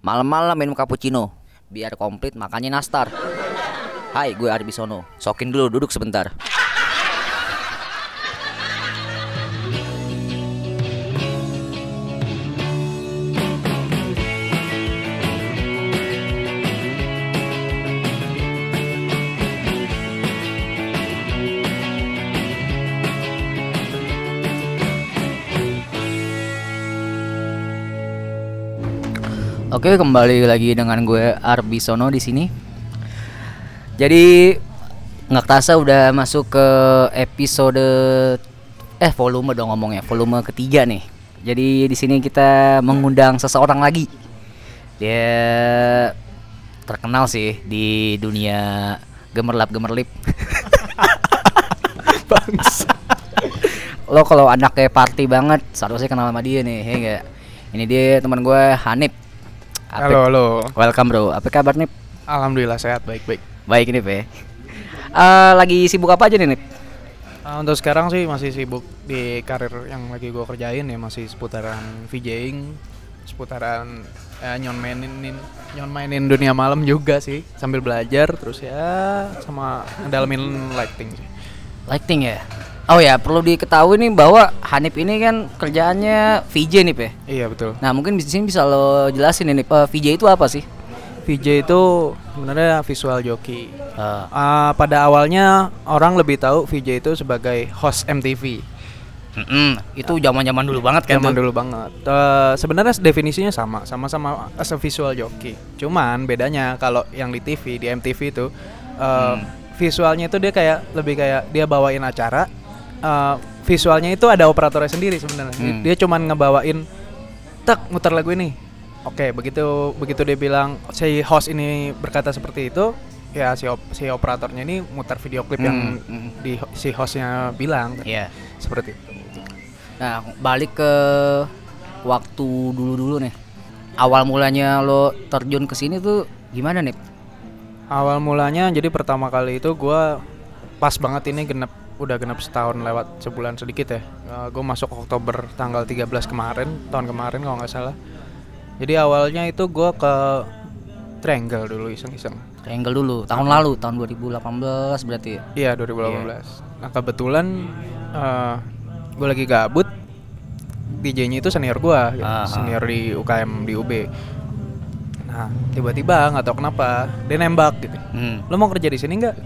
Malam-malam minum cappuccino. Biar komplit makannya nastar. Hai, gue Arbisono. Sokin dulu, duduk sebentar. Oke, kembali lagi dengan gue Arbisono di sini. Jadi nggak terasa udah masuk ke episode eh volume dong ngomongnya, volume ketiga nih. Jadi di sini kita mengundang seseorang lagi. Dia terkenal sih di dunia gemerlap gemerlip. Bangsa. Lo kalau anaknya party banget, seharusnya kenal sama dia nih, ya enggak? Ini dia teman gue Hanif. Apa- Halo, halo. Welcome bro. Apa kabar nih? Alhamdulillah sehat, baik-baik. Baik nih, Pe. Eh, lagi sibuk apa aja nih, Nip? Uh, untuk sekarang sih masih sibuk di karir yang lagi gue kerjain ya masih seputaran VJing, seputaran ya, nyon mainin nyon mainin dunia malam juga sih sambil belajar terus ya sama ngedalamin lighting sih. Lighting ya. Oh ya, perlu diketahui nih bahwa Hanif ini kan kerjaannya VJ nih, Pe. Iya betul. Nah, mungkin di sini bisa lo jelasin nih, Nip. Eh, VJ itu apa sih? VJ itu sebenarnya visual joki. Eh, Uh, pada awalnya orang lebih tahu VJ itu sebagai host MTV. mm-mm, itu zaman-zaman dulu banget kan Zaman dulu banget. Eh, sebenarnya definisinya sama, sama-sama as a visual jockey. Cuman bedanya kalau yang di TV, di MTV itu eh, visualnya itu dia kayak lebih kayak dia bawain acara. Eh, visualnya itu ada operatornya sendiri sebenarnya. Hmm. Dia cuman ngebawain tek muter lagu ini. Oke, begitu begitu dia bilang si host ini berkata seperti itu, ya si op- si operatornya ini muter video klip yang Hmm, hmm. di si hostnya bilang Iya. seperti itu. Nah, balik ke waktu dulu-dulu nih. Awal mulanya lo terjun ke sini tuh gimana, Nip? Awal mulanya jadi pertama kali itu gua pas banget ini genep udah genep setahun lewat sebulan sedikit ya. gue masuk Oktober tanggal 13 kemarin, tahun kemarin kalau nggak salah. Jadi awalnya itu gua ke Triangle dulu iseng-iseng. Triangle dulu, tahun lalu, tahun 2018 berarti ya? Iya 2018. Nah kebetulan eh gue lagi gabut. DJ-nya itu senior gua, gitu. Aha. senior di UKM di UB. Nah tiba-tiba nggak tahu kenapa dia nembak gitu. Hmm. lo mau kerja di sini nggak?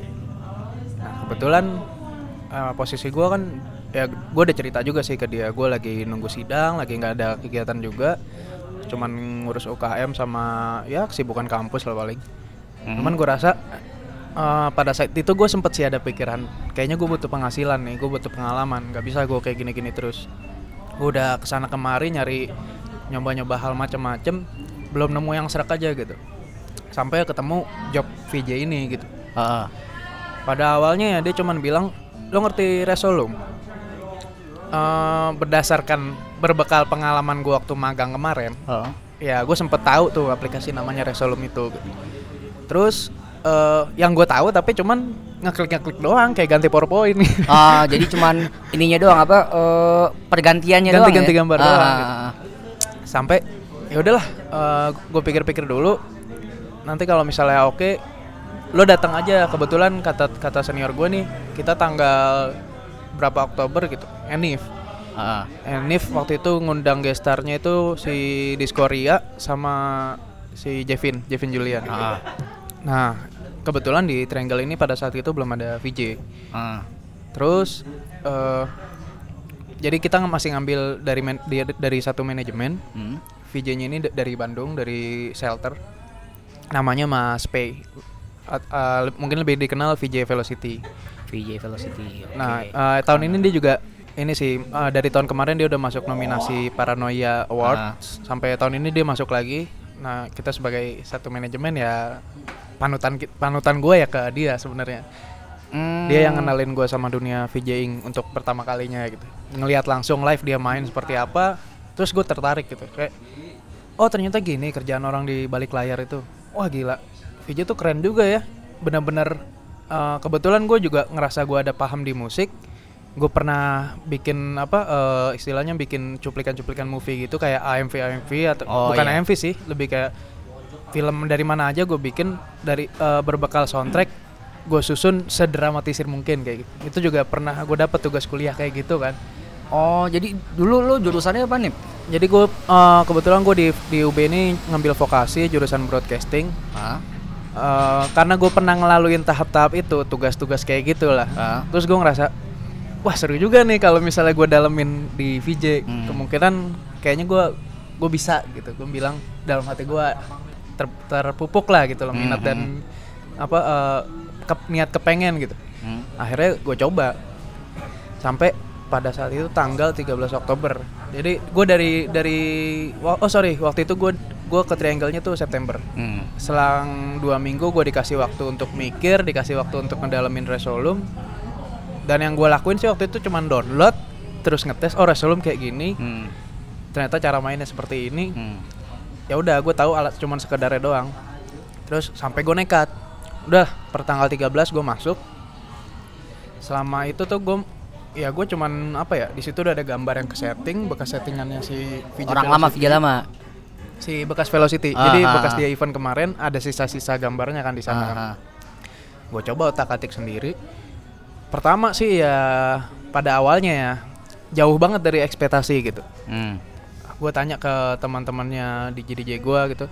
Nah kebetulan eh, posisi gue kan ya gue udah cerita juga sih ke dia. Gue lagi nunggu sidang lagi nggak ada kegiatan juga. Cuman ngurus UKM sama ya kesibukan kampus lah paling. Mhm. cuman gue rasa eh, pada saat itu gue sempet sih ada pikiran kayaknya gue butuh penghasilan nih gue butuh pengalaman. Nggak bisa gue kayak gini-gini terus. Gue udah ke sana kemari nyari nyoba-nyoba hal macem-macem belum nemu yang serak aja gitu. Sampai ketemu job VJ ini gitu. Ah. pada awalnya ya dia cuman bilang lo ngerti Resolum Eh, berdasarkan berbekal pengalaman gua waktu magang kemarin Ah. ya gue sempet tahu tuh aplikasi namanya Resolum itu terus eh, yang gue tahu tapi cuman ngeklik ngeklik doang kayak ganti powerpoint Ah, jadi cuman ininya doang apa eh, pergantiannya doang Ganti-ganti ya? gambar Ah, doang, gitu. sampai ya udahlah gue pikir-pikir dulu nanti kalau misalnya oke lo datang aja kebetulan kata kata senior gue nih kita tanggal berapa Oktober gitu Enif ah. Enif waktu itu ngundang gestarnya itu si Diskoria sama si Jevin Jevin Julian Ah, nah kebetulan di Triangle ini pada saat itu belum ada VJ ah. Terus eh jadi kita masih ngambil dari man- dia- dari satu manajemen. Hmm. VJ-nya ini dari Bandung, dari shelter. Namanya Mas Pei. At- le- mungkin lebih dikenal VJ Velocity. VJ Velocity. oke. Nah, eh, tahun ini dia juga ini sih eh, dari tahun kemarin dia udah masuk nominasi Paranoia Awards. Sampai tahun ini dia masuk lagi. Nah, kita sebagai satu manajemen ya panutan panutan gue ya ke dia sebenarnya. Hmm. Dia yang kenalin gue sama dunia VJing untuk pertama kalinya gitu. Ngelihat langsung live dia main seperti apa, terus gue tertarik gitu. Kayak, oh ternyata gini kerjaan orang di balik layar itu. Wah gila, VJ tuh keren juga ya. Bener-bener eh, kebetulan gue juga ngerasa gue ada paham di musik. Gue pernah bikin apa eh, istilahnya bikin cuplikan-cuplikan movie gitu kayak AMV AMV atau Oh, bukan iya. AMV sih, lebih kayak film dari mana aja gue bikin dari eh, berbekal soundtrack gue susun sedramatisir mungkin kayak gitu itu juga pernah gue dapet tugas kuliah kayak gitu kan Oh, jadi dulu lo jurusannya apa nih? jadi gue eh, kebetulan gue di di UB ini ngambil vokasi jurusan broadcasting Ah, Eh, karena gue pernah ngelaluin tahap-tahap itu tugas-tugas kayak gitu lah ah. terus gue ngerasa wah seru juga nih kalau misalnya gue dalemin di VJ Hmm. kemungkinan kayaknya gue gue bisa gitu. Gue bilang dalam hati gue ter- terpupuk lah gitu loh minat Hmm, dan apa eh, ke- niat kepengen gitu. Hmm. akhirnya gue coba. Sampai pada saat itu tanggal 13 Oktober. Jadi gue dari dari oh sorry waktu itu gue gue ke triangle-nya tuh September Hmm. selang dua minggu gue dikasih waktu untuk mikir dikasih waktu untuk ngedalamin Resolum dan yang gue lakuin sih waktu itu cuman download terus ngetes oh Resolum kayak gini Hmm. ternyata cara mainnya seperti ini Hmm. ya udah gue tahu alat cuman sekedarnya doang terus sampai gue nekat udah per tanggal 13 gue masuk selama itu tuh gue ya gue cuman apa ya di situ udah ada gambar yang ke setting bekas settingannya si VJ Orang lama, video lama. Si bekas Velocity. Ah, jadi ah, bekas ah. dia event kemarin ada sisa-sisa gambarnya kan di sana kan. Ah, ah. gue coba otak atik sendiri. Pertama sih ya pada awalnya ya jauh banget dari ekspektasi gitu. Hmm. gue tanya ke teman-temannya di DJ gue gitu.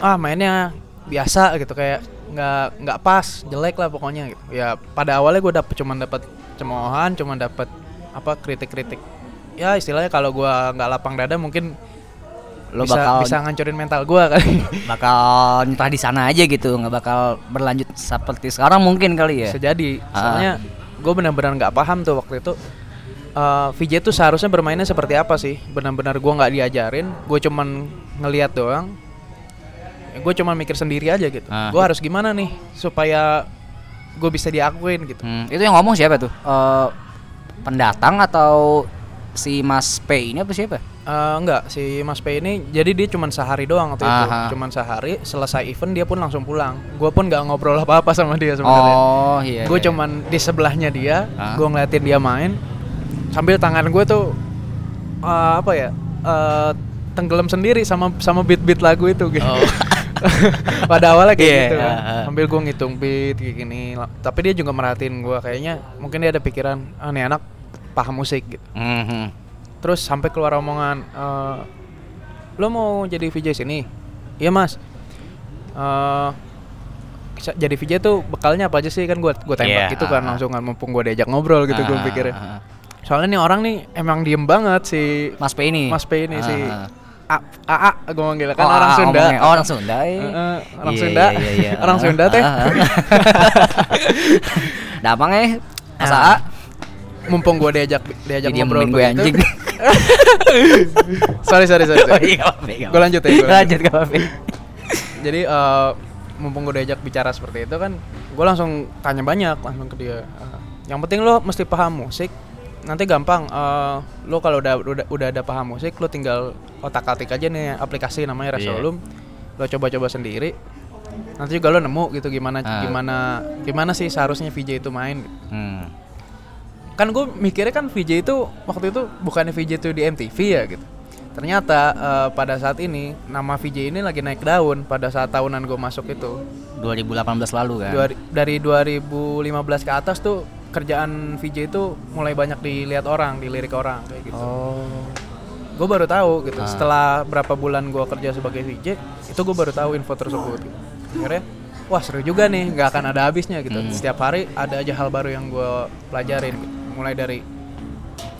Ah mainnya biasa gitu kayak nggak nggak pas jelek lah pokoknya gitu. Ya pada awalnya gue dapet cuman dapat cemoohan cuman dapat apa kritik-kritik. Ya istilahnya kalau gue nggak lapang dada mungkin Lo bisa bakal bisa ngancurin mental gue kali bakal nyerah di sana aja gitu, nggak bakal berlanjut seperti sekarang mungkin kali ya. bisa jadi Ah. soalnya gue benar-benar nggak paham tuh waktu itu Eh, VJ tuh seharusnya bermainnya seperti apa sih benar-benar gue nggak diajarin gue cuman ngelihat doang gue cuman mikir sendiri aja gitu Ah. gue harus gimana nih supaya gue bisa diakuin gitu Hmm, itu yang ngomong siapa tuh? Eh, pendatang atau si Mas P ini apa siapa? Eh, enggak si Mas P ini jadi dia cuman sehari doang waktu itu Aha. cuman sehari selesai event dia pun langsung pulang gue pun nggak ngobrol apa apa sama dia sebenarnya Oh iya. gue iya. cuman di sebelahnya dia gue ngeliatin dia main sambil tangan gue tuh eh, apa ya eh, tenggelam sendiri sama sama beat beat lagu itu gitu Oh. pada awalnya kayak Iya, gitu kan. ah. sambil gue ngitung beat kayak gini tapi dia juga merhatiin gue kayaknya mungkin dia ada pikiran ah nih anak paham musik gitu Mhm. Terus sampai keluar omongan eh, lo mau jadi VJ sini iya mas Eh, bisa- jadi VJ tuh bekalnya apa aja sih kan gue gue tembak Iya, gitu kan ah, ah. langsung kan mumpung gue diajak ngobrol gitu gue Ah, pikirnya ah, ah. soalnya nih orang nih emang diem banget si Mas P ini. Mas P ini Ah, si. A AA gue manggil kan Oh, orang Sunda. Oh, orang Sunda. eh. Eh, eh, orang Iya, Sunda iya, iya, orang ah, Sunda teh. Damang eh. Mas. AA. mumpung gue diajak diajak ngobrol gue anjing. sorry sorry sorry, Oh sorry. iya, nggak apa-apa, nggak Gua lanjut ya, gua lanjut. Nggak apa-apa. jadi eh, mumpung gue diajak bicara seperti itu kan gue langsung tanya banyak langsung ke dia Eh, yang penting lo mesti paham musik nanti gampang eh, lo kalau udah, udah udah ada paham musik lo tinggal otak atik aja nih aplikasi namanya Iya. Resolum lo coba-coba sendiri nanti juga lo nemu gitu gimana Ah. gimana gimana sih seharusnya VJ itu main Hmm. Kan gue mikirnya kan VJ itu waktu itu bukannya VJ itu di MTV ya gitu ternyata eh, pada saat ini nama VJ ini lagi naik daun pada saat tahunan gue masuk itu 2018 lalu kan. Dua- dari 2015 ke atas tuh kerjaan VJ itu mulai banyak dilihat orang dilirik orang kayak gitu Oh. gue baru tahu gitu Ah. setelah berapa bulan gue kerja sebagai VJ itu gue baru tahu info tersebut gitu. akhirnya wah seru juga nih nggak akan ada habisnya gitu Hmm. setiap hari ada aja hal baru yang gue pelajarin gitu. Mulai dari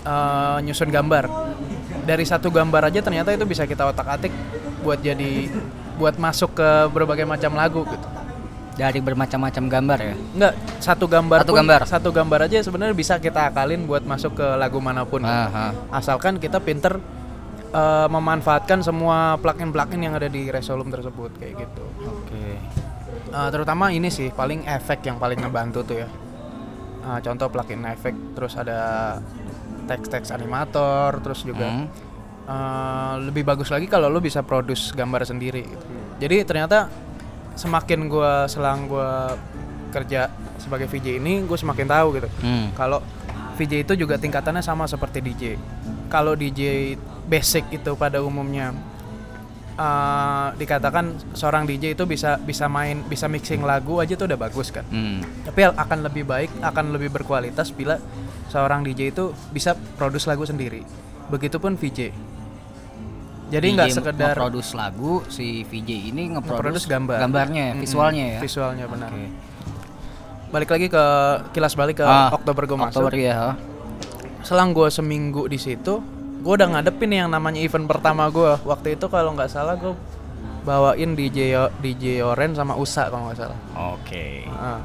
eh, nyusun gambar dari satu gambar aja ternyata itu bisa kita otak atik buat jadi buat masuk ke berbagai macam lagu gitu Dari bermacam-macam gambar ya. Enggak, satu gambar Satu pun- gambar. satu gambar aja sebenarnya bisa kita akalin buat masuk ke lagu mana pun gitu. Aha. asalkan kita pinter eh, memanfaatkan semua plugin-plugin yang ada di Resolum tersebut kayak gitu. Oke. Eh, terutama ini sih paling efek yang paling ngebantu tuh ya. Eh, contoh plugin efek, terus ada teks-teks animator, terus juga Hmm. eh, lebih bagus lagi kalau lo bisa produce gambar sendiri. Gitu. Jadi ternyata semakin gua selang gua kerja sebagai VJ ini, gue semakin tahu gitu Hmm. kalau VJ itu juga tingkatannya sama seperti DJ. Kalau DJ basic itu pada umumnya eh, dikatakan seorang DJ itu bisa bisa main bisa mixing lagu aja tuh udah bagus kan Hmm. tapi akan lebih baik akan lebih berkualitas bila seorang DJ itu bisa produce lagu sendiri begitupun VJ jadi nggak sekedar nge-produce lagu si VJ ini nge-produce Nge-produce gambar gambarnya, Mm-mm, visualnya ya. visualnya benar Oke. balik lagi ke kilas balik ke Ah, Oktober gue masuk Oktober ya. selang gue seminggu di situ gue udah ngadepin yang namanya event pertama gue waktu itu kalau nggak salah gue bawain DJ DJ Oren sama Usa kalau nggak salah Oke. Ah.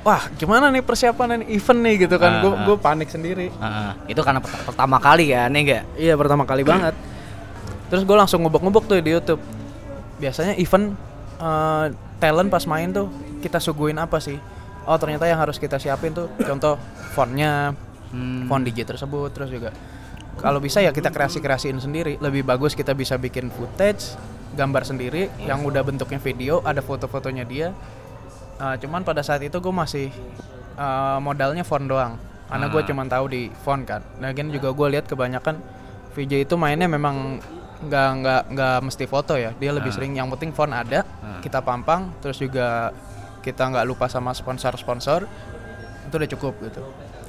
wah gimana nih persiapan event nih gitu kan gue ah. gue panik sendiri Ah, itu karena pert- pertama kali ya enggak? iya pertama kali banget terus gue langsung ngubek-ngubek tuh di YouTube biasanya event eh, talent pas main tuh kita suguhin apa sih oh ternyata yang harus kita siapin tuh contoh fontnya Hmm. font DJ tersebut terus juga kalau bisa ya kita kreasi-kreasiin sendiri. Lebih bagus kita bisa bikin footage gambar sendiri yang udah bentuknya video ada foto-fotonya dia. Uh, cuman pada saat itu gue masih uh, modalnya font doang. Karena gue Ah. cuman tahu di font kan. Lagian juga gue lihat kebanyakan VJ itu mainnya memang nggak nggak nggak mesti foto ya. Dia lebih sering yang penting font ada kita pampang terus juga kita nggak lupa sama sponsor-sponsor itu udah cukup gitu.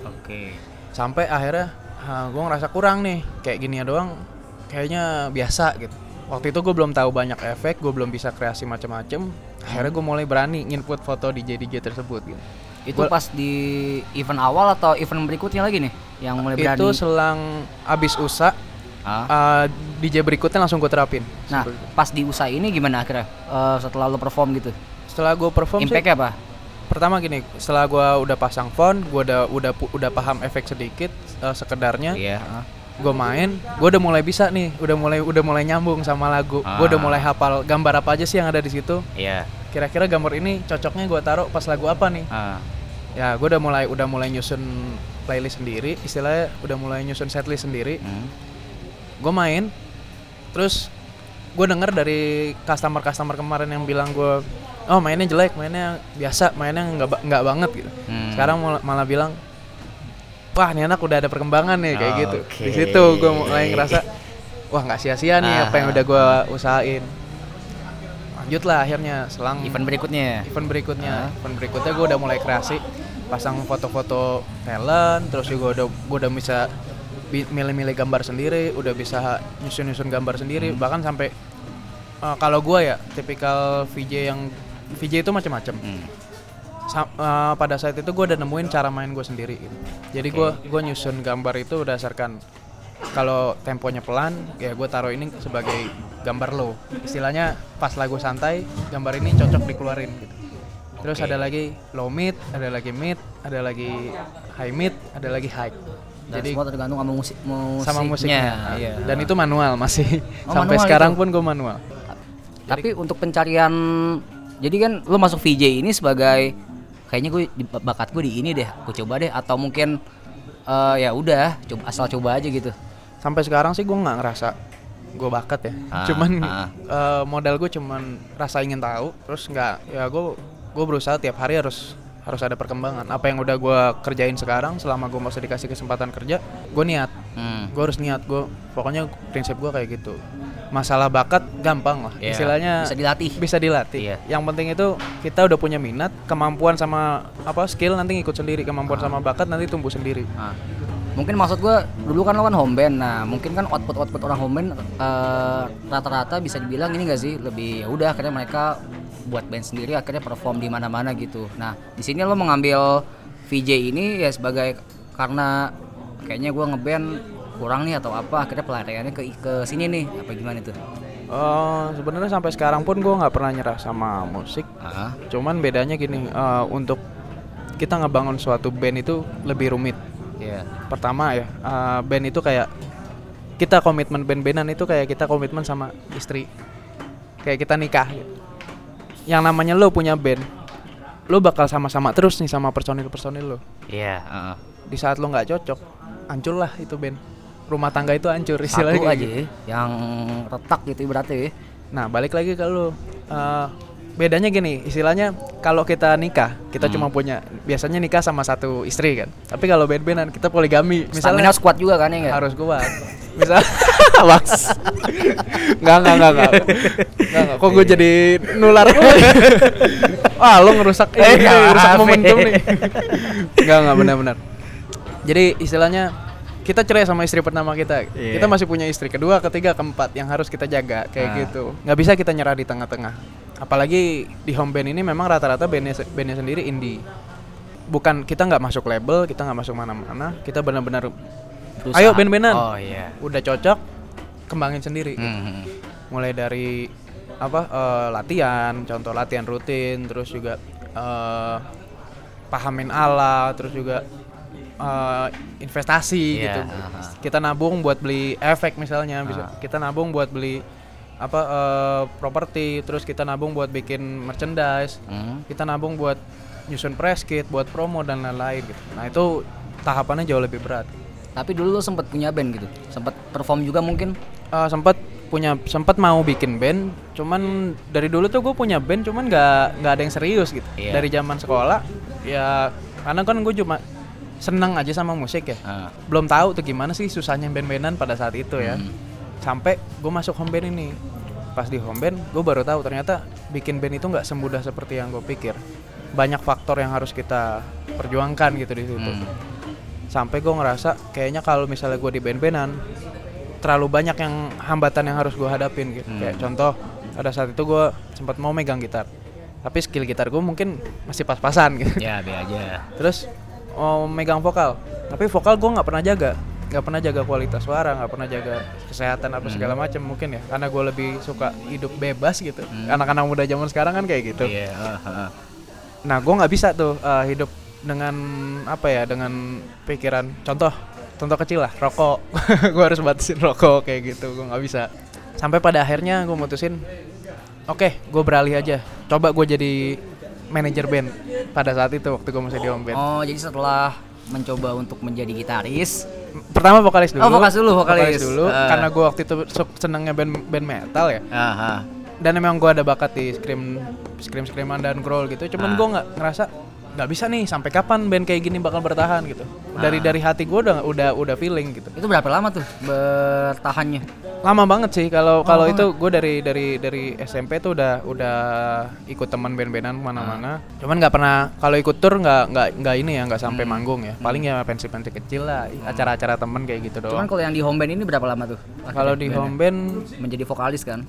Oke. sampai akhirnya gue ngerasa kurang nih kayak gini doang kayaknya biasa gitu waktu itu gue belum tahu banyak efek gue belum bisa kreasi macam-macam akhirnya gue mulai berani nginput foto DJ DJ tersebut gitu Itu Gua- pas di event awal atau event berikutnya lagi nih yang mulai berani? itu selang abis usa Ah. uh, DJ berikutnya langsung gue terapin Nah, pas di USA ini gimana akhirnya? Eh, setelah lo perform gitu. setelah gue perform sih Impact-nya apa? Pertama gini setelah gue udah pasang font gue udah udah udah paham efek sedikit uh, sekedarnya Iya, ah. gue main gue udah mulai bisa nih udah mulai udah mulai nyambung sama lagu gue udah Ah. mulai hafal gambar apa aja sih yang ada di situ Iya. kira-kira gambar ini cocoknya gue taruh pas lagu apa nih Ah. ya gue udah mulai udah mulai nyusun playlist sendiri istilahnya udah mulai nyusun setlist sendiri Hmm. gue main terus gue denger dari customer customer kemarin yang bilang gue oh mainnya jelek mainnya biasa mainnya nggak nggak banget gitu Hmm. sekarang mal- malah bilang wah ini anak udah ada perkembangan nih kayak gitu Oke. di situ gue mulai ngerasa wah nggak sia-sia nih apa yang Ah. udah gue usahain lanjut lah akhirnya selang Event berikutnya. event berikutnya Ah. event berikutnya gue udah mulai kreasi pasang foto-foto talent terus juga udah gue udah bisa bi- milih-milih gambar sendiri udah bisa nyusun-nyusun gambar sendiri Hmm. bahkan sampai eh, kalau gue ya tipikal VJ yang VJ itu macam-macam Hmm. Sa- eh, pada saat itu gue udah nemuin cara main gue sendiri gitu. jadi gue gue nyusun gambar itu berdasarkan kalau temponya pelan ya gue taruh ini sebagai gambar low istilahnya pas lagu santai gambar ini cocok dikeluarin gitu terus Oke. ada lagi low mid ada lagi mid ada lagi high mid ada lagi high Dan jadi semua tergantung sama musik musiknya. sama musiknya Iya. dan itu manual masih Oh, sampai manual sekarang itu? pun gue manual Tapi untuk pencarian jadi kan lo masuk VJ ini sebagai kayaknya gue bakat gue di ini deh, gue coba deh atau mungkin eh, ya udah coba asal coba aja gitu. sampai sekarang sih gue nggak ngerasa gue bakat ya Ah, cuman ah. eh, modal gue cuman rasa ingin tahu terus nggak ya gue gue berusaha tiap hari harus harus ada perkembangan apa yang udah gue kerjain sekarang selama gue masih dikasih kesempatan kerja gue niat Hmm. gue harus niat gue pokoknya prinsip gue kayak gitu masalah bakat gampang lah Iya, istilahnya bisa dilatih. bisa dilatih Iya. yang penting itu kita udah punya minat kemampuan sama apa skill nanti ngikut sendiri kemampuan sama bakat nanti tumbuh sendiri Nah, mungkin maksud gue dulu kan lo kan home band. Nah, mungkin kan output output orang home band eh, rata-rata bisa dibilang ini gak sih lebih ya udah akhirnya mereka buat band sendiri akhirnya perform di mana-mana gitu. Nah, di sini lo mengambil VJ ini ya sebagai karena kayaknya gue ngeband kurang nih atau apa akhirnya pelariannya ke ke sini nih apa gimana tuh? Eh, sebenarnya sampai sekarang pun gue nggak pernah nyerah sama musik Ah, cuman bedanya gini eh, untuk kita ngebangun suatu band itu lebih rumit iya. pertama ya eh, band itu kayak kita komitmen band-bandan itu kayak kita komitmen sama istri kayak kita nikah gitu. yang namanya lo punya band lo bakal sama-sama terus nih sama personil-personil lo Iya, heeh. di saat lo nggak cocok hancur lah itu band rumah tangga itu hancur Satu istilahnya kayak aja gitu. ya, yang retak gitu berarti. Nah, balik lagi ke lu. Eh, bedanya gini, istilahnya kalau kita nikah, kita Hmm. cuma punya biasanya nikah sama satu istri kan. Tapi kalau band-bandan kita poligami, Stamina misalnya harus kuat juga kan ya harus kuat. misal wax nggak nggak nggak nggak kok gue jadi nular wah lo ngerusak Eh, ini ngerusak momentum eh. nih nggak nggak benar-benar jadi istilahnya kita cerai sama istri pertama kita Iya. kita masih punya istri kedua ketiga keempat yang harus kita jaga kayak Ah. gitu nggak bisa kita nyerah di tengah-tengah apalagi di home band ini memang rata-rata bandnya bandnya sendiri indie bukan kita nggak masuk label kita nggak masuk mana-mana kita benar-benar. Ayo, band-bandan. Oh iya. udah cocok kembangin sendiri Hmm. mulai dari apa eh, latihan contoh latihan rutin terus juga eh, pahamin ala terus juga eh, investasi Iya, gitu aha. kita nabung buat beli efek misalnya bisa Ah. kita nabung buat beli apa eh, properti terus kita nabung buat bikin merchandise Hmm. kita nabung buat nyusun press kit buat promo dan lain-lain gitu nah itu tahapannya jauh lebih berat Tapi dulu lo sempet punya band gitu, sempet perform juga mungkin. Eh, sempat punya sempat mau bikin band cuman dari dulu tuh gue punya band cuman nggak nggak ada yang serius gitu Iya. dari zaman sekolah ya karena kan gue cuma seneng aja sama musik ya Ah. belum tahu tuh gimana sih susahnya band-bandan pada saat itu ya Hmm. sampai gue masuk home band ini pas di home band gue baru tahu ternyata bikin band itu nggak semudah seperti yang gue pikir banyak faktor yang harus kita perjuangkan gitu di situ Hmm. sampai gue ngerasa kayaknya kalau misalnya gue di band-bandan terlalu banyak yang hambatan yang harus gue hadapin gitu Hmm. kayak contoh pada saat itu gue sempat mau megang gitar tapi skill gitar gue mungkin masih pas-pasan gitu Ya, be aja. terus mau megang vokal. Tapi vokal gue nggak pernah jaga. Nggak pernah jaga kualitas suara nggak pernah jaga kesehatan apa segala macam mungkin ya. Karena gue lebih suka hidup bebas gitu. Hmm. anak-anak muda zaman sekarang kan kayak gitu. Iya, ah, ah. nah gue nggak bisa tuh uh, hidup dengan apa ya dengan pikiran. Contoh contoh kecil lah rokok. Gue harus batasin rokok kayak gitu gue nggak bisa. Sampai pada akhirnya gue mutusin oke gue beralih aja. Coba gue jadi manajer band pada saat itu waktu gue masih di home band Oh, jadi setelah mencoba untuk menjadi gitaris, pertama vokalis dulu Oh, vokalis dulu, vokalis. dulu Ah. karena gue waktu itu senengnya band band metal ya ah, ah. dan emang gue ada bakat di scream scream screaman dan growl gitu cuman Ah. gue nggak ngerasa nggak bisa nih sampai kapan band kayak gini bakal bertahan gitu dari Ah. dari hati gue udah udah udah feeling gitu itu berapa lama tuh bertahannya? lama banget sih kalau kalau itu gue dari dari dari SMP tuh udah udah ikut teman band-bandan ke mana-mana cuman nggak pernah kalau ikut tour nggak nggak nggak ini ya nggak sampai Hmm. manggung ya paling ya pensi-pensi kecil lah acara-acara temen kayak gitu Cuman doang kalau yang di home band ini berapa lama tuh? kalau di home band menjadi vokalis kan?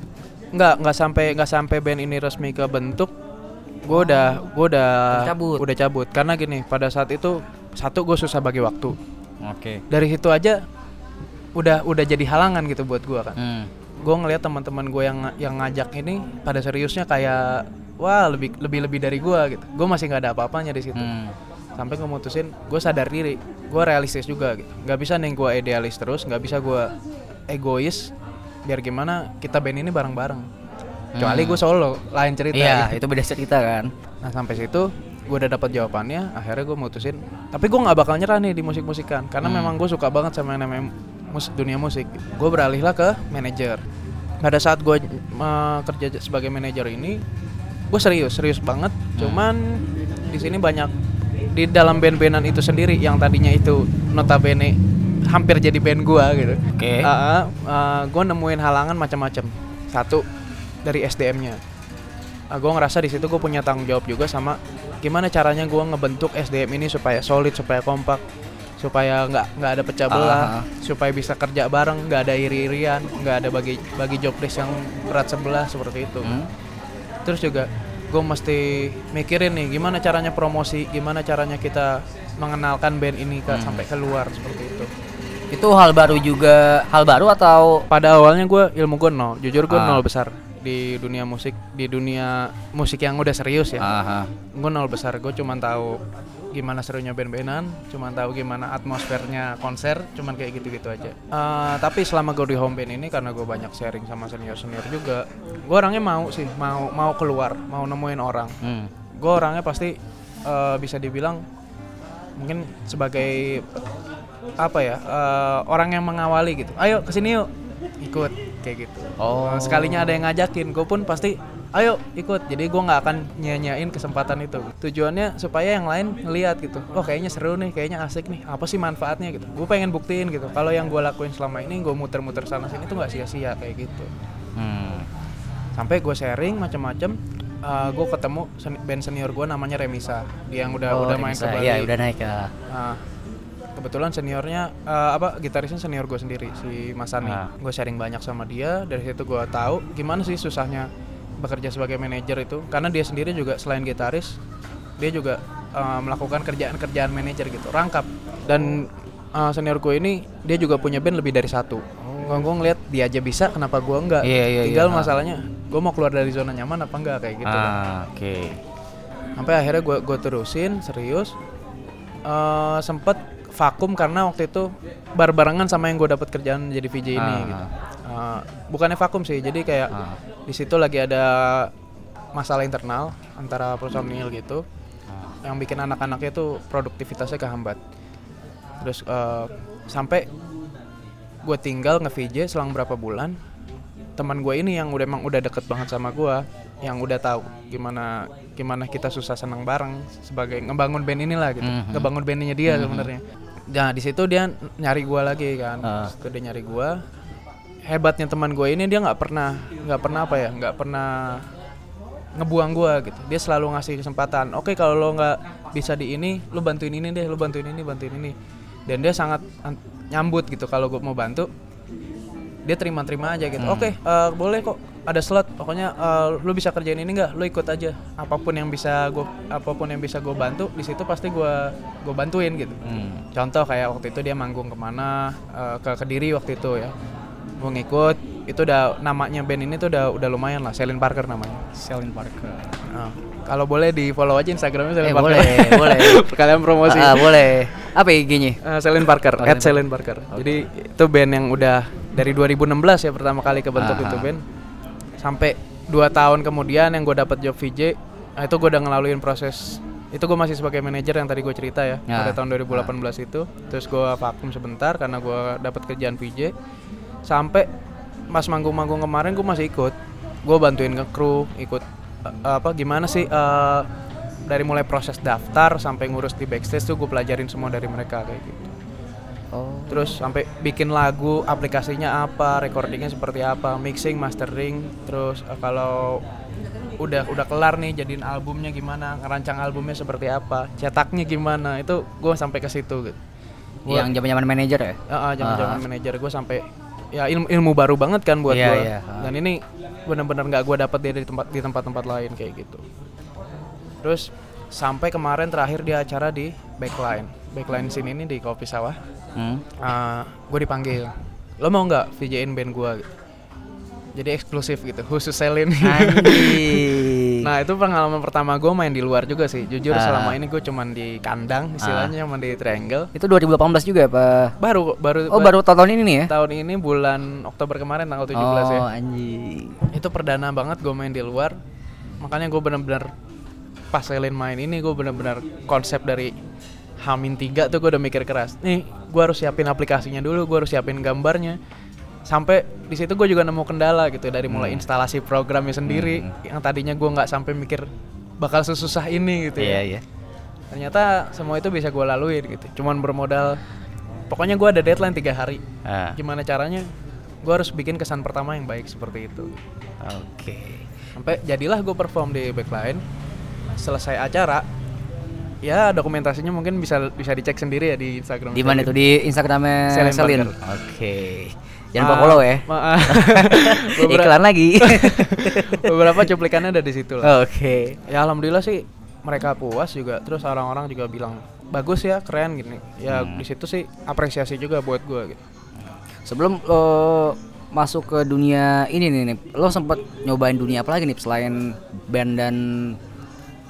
nggak nggak sampai nggak sampai band ini resmi ke bentuk gue udah gue udah Udah cabut. udah cabut. Karena gini pada saat itu satu gue susah bagi waktu. Oke. dari situ aja udah udah jadi halangan gitu buat gue kan Hmm. gue ngelihat teman-teman gue yang yang ngajak ini pada seriusnya kayak wah lebih lebih lebih dari gue gitu. Gue masih nggak ada apa-apanya di situ. Hmm. sampai gue mutusin gue sadar diri. Gue realistis juga gitu. Nggak bisa nih gue idealis terus nggak bisa gue egois. Biar gimana kita band ini bareng-bareng kecuali Hmm. gue solo lain cerita Iya, gitu. itu beda cerita kan. nah sampai situ gue udah dapat jawabannya akhirnya gue mutusin tapi gue nggak bakal nyerah nih di musik-musikan karena Hmm. memang gue suka banget sama yang namanya mus- dunia musik gue beralihlah ke manajer pada saat gue eh, kerja sebagai manajer ini gue serius serius banget cuman di sini banyak di dalam band-bandan itu sendiri yang tadinya itu notabene hampir jadi band gue gitu Oke. gue nemuin halangan macam-macam satu dari SDM-nya uh, gue ngerasa di situ gue punya tanggung jawab juga sama gimana caranya gue ngebentuk SDM ini supaya solid supaya kompak supaya nggak nggak ada pecah belah Ah. supaya bisa kerja bareng nggak ada iri-irian nggak ada bagi bagi job desk yang berat sebelah seperti itu Hmm. terus juga gue mesti mikirin nih gimana caranya promosi gimana caranya kita mengenalkan band ini ke Hmm. sampai keluar seperti itu Itu hal baru juga, hal baru atau pada awalnya gue ilmu gue nol jujur gue Ah. nol besar di dunia musik di dunia musik yang udah serius ya. Aha. gue nol besar gue cuma tahu gimana serunya band-bandan cuma tahu gimana atmosfernya konser cuman kayak gitu-gitu aja. Eh, tapi selama gue di home band ini karena gue banyak sharing sama senior senior juga gue orangnya mau sih mau mau keluar mau nemuin orang. Hmm. gue orangnya pasti eh, bisa dibilang mungkin sebagai apa ya eh, orang yang mengawali gitu. Ayo ke sini yuk. Ikut kayak gitu. Oh. Eh, sekalinya ada yang ngajakin gue pun pasti ayo ikut. Jadi gue nggak akan nyanyain kesempatan itu. Tujuannya supaya yang lain ngeliat gitu. Oh kayaknya seru nih kayaknya asik nih apa sih manfaatnya? Gitu. Gue pengen buktiin gitu. Kalau yang gue lakuin selama ini gue muter-muter sana sini tuh nggak sia-sia kayak gitu. Hmm. sampai gue sharing macam-macam uh, gue ketemu sen- band senior gue namanya Remisa. Dia yang udah Oh, udah main ke bisa. Bali. Iya, udah naik ya. Nah, kebetulan seniornya eh, apa gitarisnya senior gue sendiri si Mas Ani. Ah. Gue sharing banyak sama dia dari situ gue tahu gimana sih susahnya bekerja sebagai manajer itu karena dia sendiri juga selain gitaris dia juga eh, melakukan kerjaan-kerjaan manajer gitu rangkap dan eh, senior gue ini dia juga punya band lebih dari satu. Gue gue ngeliat dia aja bisa kenapa gue enggak? Iya, iya, Tinggal iya. masalahnya gue mau keluar dari zona nyaman apa enggak kayak gitu. Ah, oke. sampai akhirnya gue gue terusin serius Eh sempet vakum karena waktu itu bar-barengan sama yang gue dapat kerjaan jadi VJ ini Ah. gitu Eh, bukannya vakum sih jadi kayak Ah. di situ lagi ada masalah internal antara personil gitu Ah. yang bikin anak-anaknya tuh produktivitasnya kehambat terus eh, sampai gue tinggal nge VJ selang berapa bulan teman gue ini yang udah emang udah deket banget sama gue yang udah tahu gimana gimana kita susah senang bareng sebagai ngebangun band inilah gitu Mhm. ngebangun bandnya dia sebenarnya nah di situ dia nyari gue lagi kan. Terus dia nyari gue hebatnya teman gue ini dia nggak pernah nggak pernah apa ya nggak pernah ngebuang gua gitu. Dia selalu ngasih kesempatan oke kalau lo nggak bisa di ini lo bantuin ini deh lo bantuin ini bantuin ini. Dan dia sangat an- nyambut gitu kalau gue mau bantu dia terima-terima aja gitu. Oke eh, boleh kok ada slot pokoknya eh, lo bisa kerjain ini nggak lo ikut aja apa pun yang bisa gue apa pun yang bisa gue bantu di situ pasti gua gue bantuin gitu Hmm. contoh kayak waktu itu dia manggung ke mana eh, ke kediri waktu itu ya gue ngikut itu udah namanya band ini tuh udah udah lumayan lah Selin Parker namanya Selin Parker. Nah, kalau boleh di follow aja Instagramnya Selin Eh, Parker. boleh, boleh. Kalian promosi. Ah, boleh. Apa IG-nya? Eh, Selin Parker, at Selin Parker. Jadi itu band yang udah dari 2016 ya pertama kali kebentuk Aha. itu band. Sampai dua tahun kemudian yang gue dapat job VJ, nah itu gue udah ngelaluin proses. Itu gue masih sebagai manajer yang tadi gue cerita ya Ya. pada tahun 2018 itu. Terus gue vakum sebentar karena gue dapat kerjaan VJ sampai pas manggung-manggung kemarin gue masih ikut. Gue bantuin ke kru ikut eh, apa gimana sih eh, dari mulai proses daftar sampai ngurus di backstage tuh gue pelajarin semua dari mereka kayak gitu Oh. terus sampai bikin lagu aplikasinya apa recordingnya seperti apa mixing mastering terus eh, kalau udah udah kelar nih jadiin albumnya gimana ngerancang albumnya seperti apa cetaknya gimana itu gue sampai ke situ gitu Gua- Yang zaman-zaman manajer ya? jangan jangan manajer gue sampai ya ilmu, ilmu baru banget kan buat Iya, gue iya. dan ini benar-benar nggak gue dapet dia dari tempat di tempat-tempat lain kayak gitu terus sampai kemarin terakhir di acara di backline backline sini ini di kopi sawah Hmm. gue dipanggil lo mau nggak VJ-in band gue jadi eksklusif gitu khusus selin nah itu pengalaman pertama gue main di luar juga sih jujur Ah. selama ini gue cuman di kandang istilahnya cuman di triangle itu 2018 juga apa? baru baru Oh, baru tahun ini nih ya? tahun ini bulan Oktober kemarin tanggal 17 ya oh, anjing. itu perdana banget gue main di luar makanya gue bener-bener pas Selin main ini gue bener-bener konsep dari Hamin 3 tuh gue udah mikir keras. Nih gue harus siapin aplikasinya dulu gue harus siapin gambarnya. Sampai di situ gue juga nemu kendala gitu dari mulai Hmm. instalasi programnya sendiri yang tadinya gue nggak sampai mikir bakal sesusah ini gitu ya. Iya. ternyata semua itu bisa gue laluin gitu cuman bermodal. Pokoknya gue ada deadline tiga hari. Ah, gimana caranya? Gue harus bikin kesan pertama yang baik seperti itu. Oke. sampai jadilah gue perform di backline selesai acara ya dokumentasinya mungkin bisa bisa dicek sendiri ya di Instagram Di mana tuh di Instagramnya Selin Selin? Oke. Jangan lupa follow ya. Beberapa- Iklan lagi. beberapa cuplikannya ada di situ lah Oke. ya alhamdulillah sih mereka puas juga terus orang-orang juga bilang bagus ya keren gini ya Hmm. di situ sih apresiasi juga buat gue gitu Sebelum lo masuk ke dunia ini nih, Nip, lo sempet nyobain dunia apa lagi nih selain band dan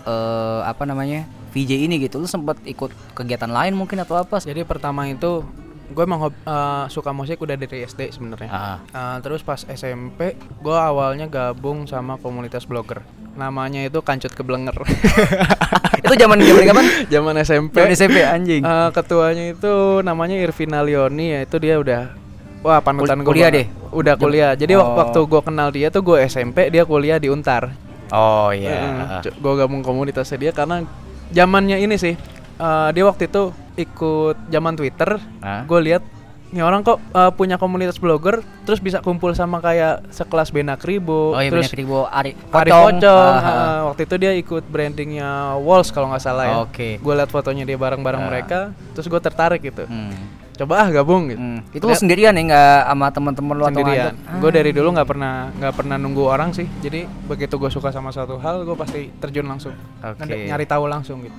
eh apa namanya VJ ini gitu? Lo sempet ikut kegiatan lain mungkin atau apa? jadi pertama itu gue emang eh, suka musik udah dari SD sebenarnya Ah, Uh, terus pas SMP, gue awalnya gabung sama komunitas blogger. Namanya itu Kancut Keblenger. itu zaman zaman kapan? Zaman SMP. Zaman SMP anjing. uh, ketuanya itu namanya Irvina Leoni ya. Itu dia udah wah panutan gue. kuliah deh? Udah kuliah. Jadi Oh. waktu gue kenal dia tuh gue SMP, dia kuliah di Untar. Oh iya. gue gabung komunitasnya dia karena zamannya ini sih. eh, dia waktu itu ikut zaman Twitter. Hah? Gue lihat nih orang kok eh, punya komunitas blogger, terus bisa kumpul sama kayak sekelas Benak Ribo, Oh iya terus banyak ribu Ari Ari Pocong. Pocong. Ah, ah. eh, waktu itu dia ikut brandingnya Walls kalau nggak salah ya. Oke. Gue liat fotonya dia bareng-bareng Ah. mereka, terus gue tertarik gitu. Hmm. Coba ah gabung gitu. Hmm. Itu lu sendirian ya nggak sama teman-teman lu atau sendirian. Gue dari dulu nggak pernah nggak pernah nunggu orang sih. Jadi begitu gue suka sama satu hal, gue pasti terjun langsung. Oke. Nyari- Nyari tahu langsung gitu.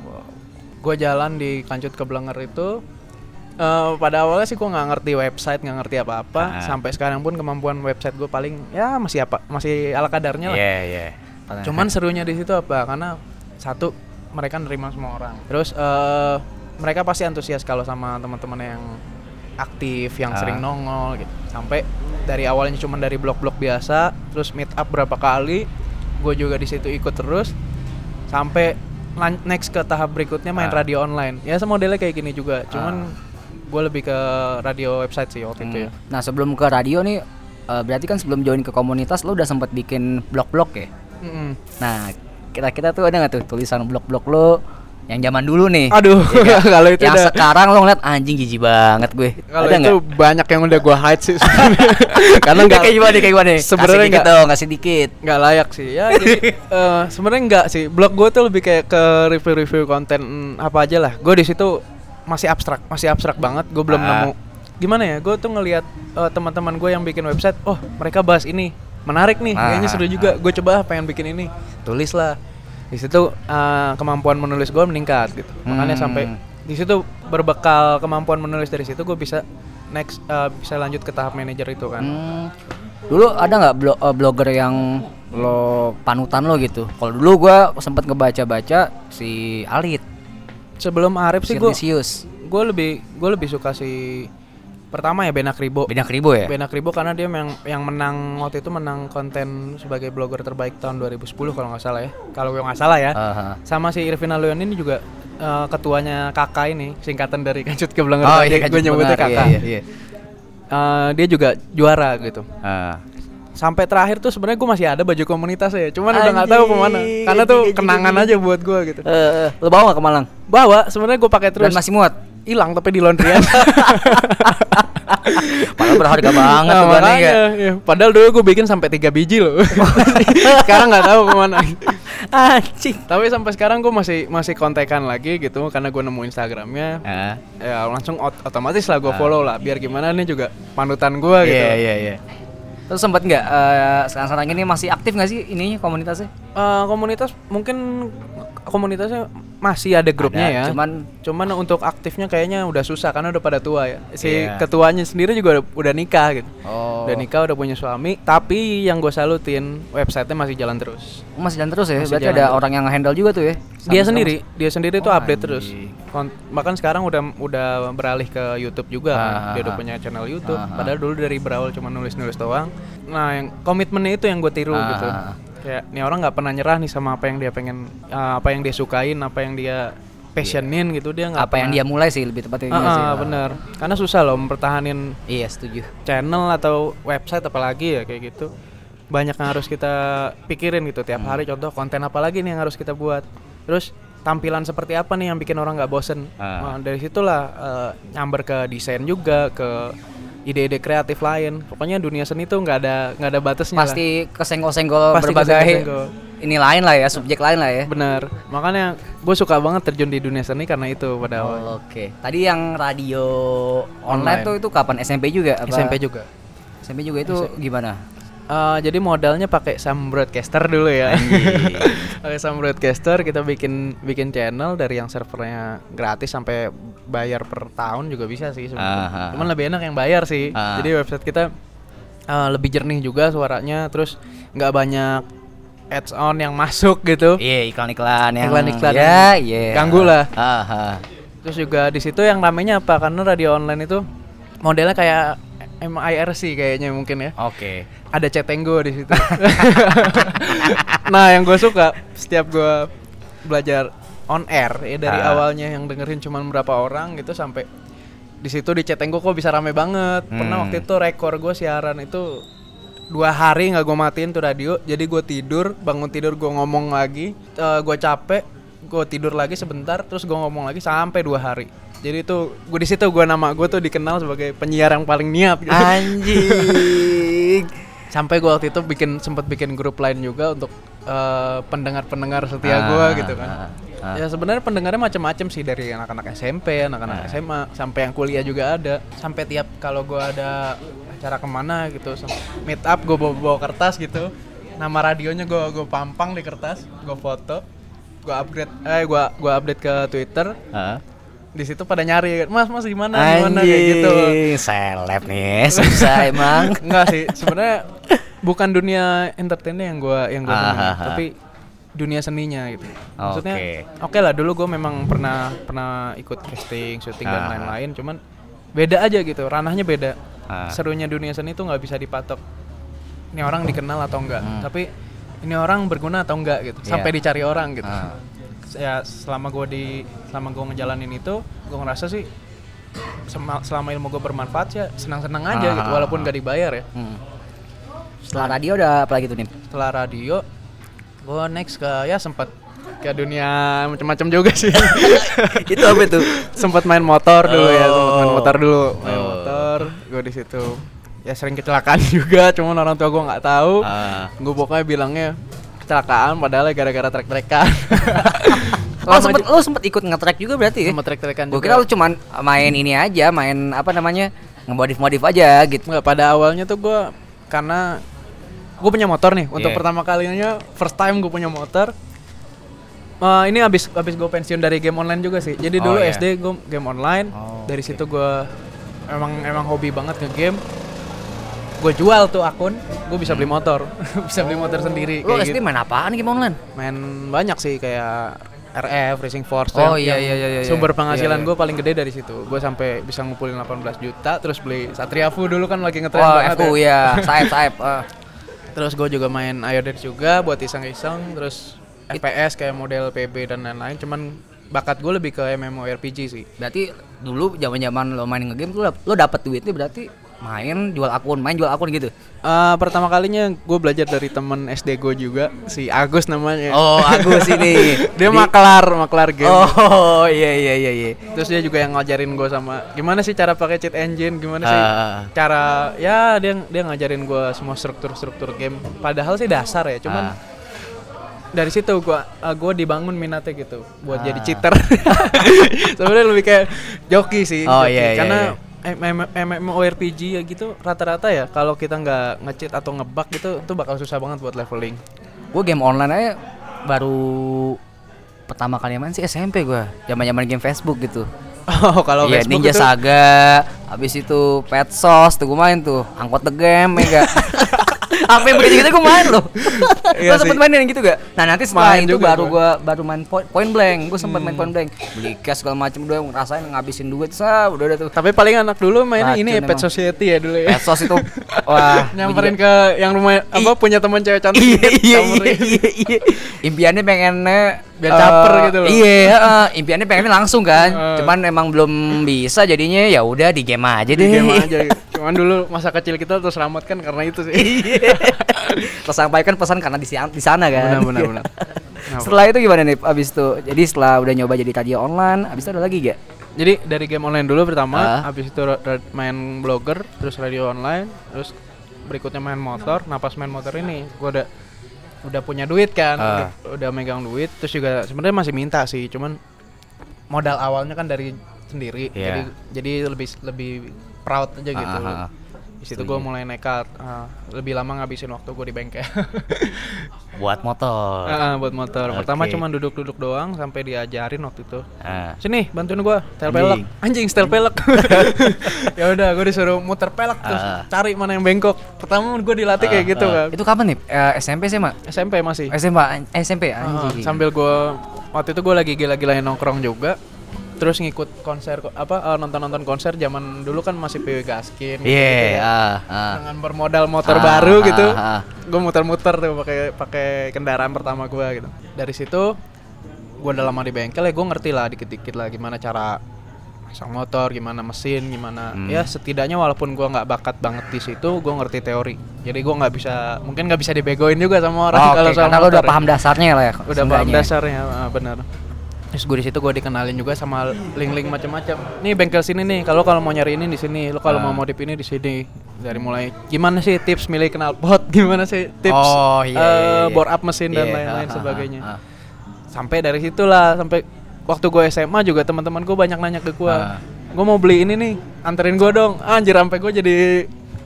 Gue jalan di Kancut Keblenger itu. eh, pada awalnya sih gue nggak ngerti website, nggak ngerti apa-apa. Ah. Sampai sekarang pun kemampuan website gue paling ya masih apa, masih ala kadarnya lah. Iya, iya. Cuman serunya di situ apa? Karena satu mereka nerima semua orang. Terus eh mereka pasti antusias kalau sama teman-teman yang aktif, yang Ah. sering nongol gitu. Sampai dari awalnya cuma dari blog-blog biasa, terus meet up berapa kali, gue juga di situ ikut terus sampai next ke tahap berikutnya main Ah. radio online. Ya modelnya kayak gini juga. Cuman gue lebih ke radio website sih waktu itu ya. Hmm. Nah sebelum ke radio nih, eh, berarti kan sebelum join ke komunitas lu udah sempat bikin blog-blog ya? Mm-mm. Nah kita-kita tuh ada nggak tuh tulisan blog-blog lu yang zaman dulu nih? Aduh, Ya kalau itu yang udah- sekarang lo ngeliat anjing jijik banget gue. Kalau itu nggak? banyak yang udah gue hide sih sebenarnya. Karena Nggak nggak kayak gimana kayak gimana? Sebenarnya Kasih dikit nggak- dong, kasih dikit. nggak layak sih ya jadi eh, sebenarnya nggak sih blog gue tuh lebih kayak ke review-review konten apa aja lah gue di situ masih abstrak masih abstrak banget gue belum Ah. nemu gimana ya gue tuh ngelihat eh, teman-teman gue yang bikin website oh mereka bahas ini menarik nih kayaknya Ah, seru ah, juga gue coba pengen bikin ini tulis lah di situ eh, kemampuan menulis gue meningkat gitu makanya Hmm. sampai di situ berbekal kemampuan menulis dari situ gue bisa next eh, bisa lanjut ke tahap manajer itu kan Hmm. Dulu ada nggak blo- eh, blogger yang lo panutan lo gitu? Kalau dulu gua sempat ngebaca-baca si Alit, sebelum Arif si sih gue gue lebih gue lebih suka si pertama ya Benak Ribo beda kribo ya? Benak Ribo karena dia yang yang menang waktu itu menang konten sebagai blogger terbaik tahun 2010 kalau nggak salah ya kalau gue nggak salah ya Aha. sama si Irvin Aluyan ini juga eh, ketuanya kakak ini singkatan dari kancut ke Blenger Oh iya, gue nyebutnya kakak iya, iya, iya. Eh, dia juga juara gitu Ah. sampai terakhir tuh sebenarnya gue masih ada baju komunitas ya cuman udah nggak tahu ke mana karena tuh kenangan aja buat gue gitu Eh, eh, lo bawa nggak ke Malang? bawa sebenarnya gue pakai terus Dan masih muat. Hilang tapi di laundryan Padahal berharga banget Nah, tuh kan makanya, iya. Padahal dulu gue bikin sampai tiga biji loh. sekarang nggak tahu ke mana. Anjing. Tapi sampai sekarang gue masih masih kontekan lagi gitu karena gue nemu Instagramnya. Ah. Ya langsung ot- otomatis lah gue Ah. follow lah. Biar gimana nih juga panutan gue gitu. Iya iya iya. Terus sempat nggak eh, sekarang-sekarang ini masih aktif nggak sih ininya komunitasnya? Eh, komunitas mungkin komunitasnya masih ada grupnya Ada, ya. cuman cuman untuk aktifnya kayaknya udah susah karena udah pada tua ya. Si Iya. ketuanya sendiri juga udah, udah nikah gitu. Oh. Udah nikah udah punya suami. Tapi yang gue salutin websitenya masih jalan terus. masih jalan terus ya. Masih Berarti ada terus. orang yang handle juga tuh ya. dia Sampai sendiri dia sendiri tuh Oh, update terus anjing. Kon- bahkan sekarang udah udah beralih ke YouTube juga kan. Ah, dia udah ah, punya channel YouTube Ah, ah. padahal dulu dari berawal cuma nulis-nulis doang nah yang komitmennya itu yang gue tiru Ah, gitu ah, ah. Kayak nih orang nggak pernah nyerah nih sama apa yang dia pengen ah, apa yang dia sukain apa yang dia passionin gitu dia nggak Apa yang dia mulai sih lebih tepatnya Ah, sih. ah, bener karena susah loh mempertahanin Iya setuju. channel atau website apalagi ya kayak gitu banyak yang harus kita pikirin gitu tiap Hmm. hari contoh konten apa lagi nih yang harus kita buat terus tampilan seperti apa nih yang bikin orang nggak bosen Ah. Nah, dari situlah eh, nyamber ke desain juga ke ide-ide kreatif lain pokoknya dunia seni tuh nggak ada nggak ada batasnya lah. Pasti kesenggol-senggol Pasti berbagai kesenggol-senggol. ini lain lah ya, subjek lain lah ya. bener makanya gue suka banget terjun di dunia seni karena itu pada awal Oh, Oke. Tadi yang radio Online. online, tuh itu kapan? SMP juga? Apa? SMP juga SMP juga itu gimana? Eh, jadi modalnya pakai Sam Broadcaster dulu ya. pakai Sam Broadcaster kita bikin bikin channel dari yang servernya gratis sampai bayar per tahun juga bisa sih sebenarnya. Aha. Cuman lebih enak yang bayar sih. Ah. Jadi website kita eh, lebih jernih juga suaranya, terus nggak banyak ads on yang masuk gitu. Iya iklan-iklan yang Iklan-iklan ya, yang iya. ganggu lah. Aha. Terus juga di situ yang namanya apa? Karena radio online itu modelnya kayak MIRC kayaknya mungkin ya. Oke. ada cetenggo di situ. nah, yang gue suka setiap gue belajar on air ya dari Ah. awalnya yang dengerin cuman berapa orang gitu sampai di situ di cetenggo kok bisa rame banget. Pernah Hmm. waktu itu rekor gue siaran itu dua hari nggak gue matiin tuh radio jadi gue tidur bangun tidur gue ngomong lagi gue capek gue tidur lagi sebentar terus gue ngomong lagi sampai dua hari jadi itu gue di situ gue nama gue tuh dikenal sebagai penyiar yang paling niat gitu. Anjing. sampai gue waktu itu bikin sempet bikin grup lain juga untuk eh, pendengar-pendengar setia gue Ah, gitu kan ah, ah. ya sebenarnya pendengarnya macam-macam sih dari anak-anak SMP Ah. anak-anak SMA sampai yang kuliah juga ada sampai tiap kalau gue ada acara ke mana gitu meet up gue bawa, bawa kertas gitu nama radionya gue gue pampang di kertas gue foto gue upgrade eh gue gue update ke Twitter Ah. Di situ pada nyari mas mas gimana gimana kayak gitu Anjing, seleb nih, susah emang. Enggak sih, sebenarnya bukan dunia entertainnya yang gua yang gua Ah, ah, ah. tapi dunia seninya gitu. Maksudnya Oke. oke lah dulu gua memang pernah pernah ikut casting, syuting dan lain-lain, cuman beda aja gitu, ranahnya beda. Ah. Serunya dunia seni itu nggak bisa dipatok. Ini orang dikenal atau enggak, Hmm. tapi ini orang berguna atau enggak gitu, Iya. sampai dicari orang gitu. Ah. Ya selama gua di selama gua ngejalanin itu, gua ngerasa sih sema- selama ilmu gue bermanfaat ya senang-senang aja gitu Ah. walaupun gak dibayar ya Hmm. Setelah radio udah apa lagi tuh nih? setelah radio gue next ke ya sempat ke dunia macam-macam juga sih Itu apa tuh? sempat main motor dulu ya sempat main Oh. motor dulu main Oh. motor gue di situ ya sering kecelakaan juga cuman orang tua gue nggak tahu Ah. gue pokoknya bilangnya kecelakaan padahal gara-gara trek-trekan Oh sempet, lu sempet ikut nge-track juga berarti ya? trek-trekan Gue juga kira lu cuman main ini aja, main apa namanya ngemodif-modif aja gitu. Nggak, pada awalnya tuh gue karena gue punya motor nih untuk Iya. pertama kalinya first time gue punya motor Eh, ini abis abis gue pensiun dari game online juga sih jadi Oh, dulu iya. SD gue game online Oh, dari oke. situ gue emang emang hobi banget ke game gue jual tuh akun gue bisa beli motor bisa beli motor sendiri kayak SD gitu. main apaan game online? main banyak sih kayak RF Racing Force Oh, iya, iya, iya, iya. sumber penghasilan Iya, iya. gue paling gede dari situ gue sampai bisa ngumpulin 18 juta terus beli Satria Fu dulu kan lagi ngetren Wah, banget FU ya. saip saip. ah. Terus gue juga main Iodine juga buat iseng-iseng Terus FPS kayak model PB dan lain-lain Cuman bakat gue lebih ke MMORPG sih Berarti dulu zaman-zaman lo main ngegame lu lo dapet duitnya berarti main jual akun, main jual akun gitu. Eh, Pertama kalinya gue belajar dari temen SD gue juga Si Agus namanya Oh, Agus ini. Dia Di- maklar, maklar game Oh, iya iya iya iya. Terus dia juga yang ngajarin gue sama Gimana sih cara pakai cheat engine, gimana sih Ah. Cara, ya dia dia ngajarin gue semua struktur-struktur game Padahal sih dasar ya, cuman Ah. dari situ gua uh, gua dibangun minatnya gitu buat jadi Ah. cheater. Sebenarnya lebih kayak joki sih. Oh, joki. iya, iya, Karena iya. MMORPG ya gitu rata-rata ya kalau kita nggak nge-cheat atau nge-bug gitu itu bakal susah banget buat leveling. Gue game online aja baru pertama kali main sih SMP gua. Zaman-zaman game Facebook gitu. Oh, kalau iya, Facebook Ninja itu Saga, habis itu Pet Sauce tuh gue main tuh, angkot the game, mega. Apa yang begitu gitu gue main loh. Iya Lo sempet main yang gitu gak? Nah nanti setelah Main itu juga baru gua. gua baru main point, point blank, gue sempet main Hmm. point blank, beli cash segala macem udah ngerasain ngabisin duit, sah udah udah tuh. tapi paling anak dulu mainnya Racun ini ya Pet. Society ya dulu ya. Pet Sauce itu, wah. Nyamperin ke yang rumah apa punya teman cewek cantik Iya dikit, iya iya iya. Impiannya pengennya Biar eh, caper gitu loh. Iya, heeh. impiannya pengennya langsung kan. Eh. Cuman emang belum bisa jadinya ya udah di game aja Di deh. game aja. gitu. Cuman dulu masa kecil kita terus selamatkan karena itu sih. Tersampaikan pesan karena di, di sana kan. Benar, benar, benar. Setelah itu gimana nih abis itu? Jadi setelah udah nyoba jadi radio online, abis itu ada lagi gak? Jadi dari game online dulu pertama, Ah. habis itu main blogger, terus radio online, terus berikutnya main motor. Nah pas main motor ini, gua udah udah punya duit kan, Ah. udah, udah megang duit, terus juga sebenarnya masih minta sih, cuman modal awalnya kan dari sendiri, Iya. jadi jadi lebih lebih proud aja gitu. Ah, ah, ah. Situ gue mulai nekat, ah, lebih lama ngabisin waktu gue di bengkel. Buat motor. Ah, buat motor. Pertama Oke. cuma duduk-duduk doang sampai diajarin waktu itu. Ah. Sini bantuin setel Anjing. pelek. Anjing setel pelek. ya udah gua disuruh muter pelek terus Ah. cari mana yang bengkok. Pertama gua dilatih kayak gitu Ah, kan. Itu kapan nih? Eh, SMP sih, Mak? SMP masih. SMP Ah, anjing. sambil gua waktu itu gua lagi gila-gilain nongkrong juga. Terus ngikut konser ko- apa eh, nonton-nonton konser zaman dulu kan masih PW Gaskin gitu, Iya, ya. ah, ah. Dengan bermodal motor Ah, baru ah, gitu. ah. Gue muter-muter tuh pakai pakai kendaraan pertama gua gitu. Dari situ gua udah lama di bengkel ya gue ngerti lah dikit-dikit lah gimana cara masang motor gimana mesin gimana Hmm. ya setidaknya walaupun gua nggak bakat banget di situ gua ngerti teori jadi gua nggak bisa mungkin nggak bisa dibegoin juga sama orang Oh, kalau Oke, soal karena udah motor ya. paham dasarnya lah ya. udah paham dasarnya benar terus gue di situ gue dikenalin juga sama link-link macam-macam nih bengkel sini nih kalau kalau mau nyari ini di sini lo kalau Ah. mau modif ini di sini dari mulai gimana sih tips milih knalpot gimana sih tips Oh, iya, iya, eh, iya. bore up mesin dan Iya, lain-lain ah, sebagainya ah, ah. sampai dari situlah sampai waktu gue SMA juga teman-teman gue banyak nanya ke gue Ah. gue mau beli ini nih anterin gue dong anjir sampai gue jadi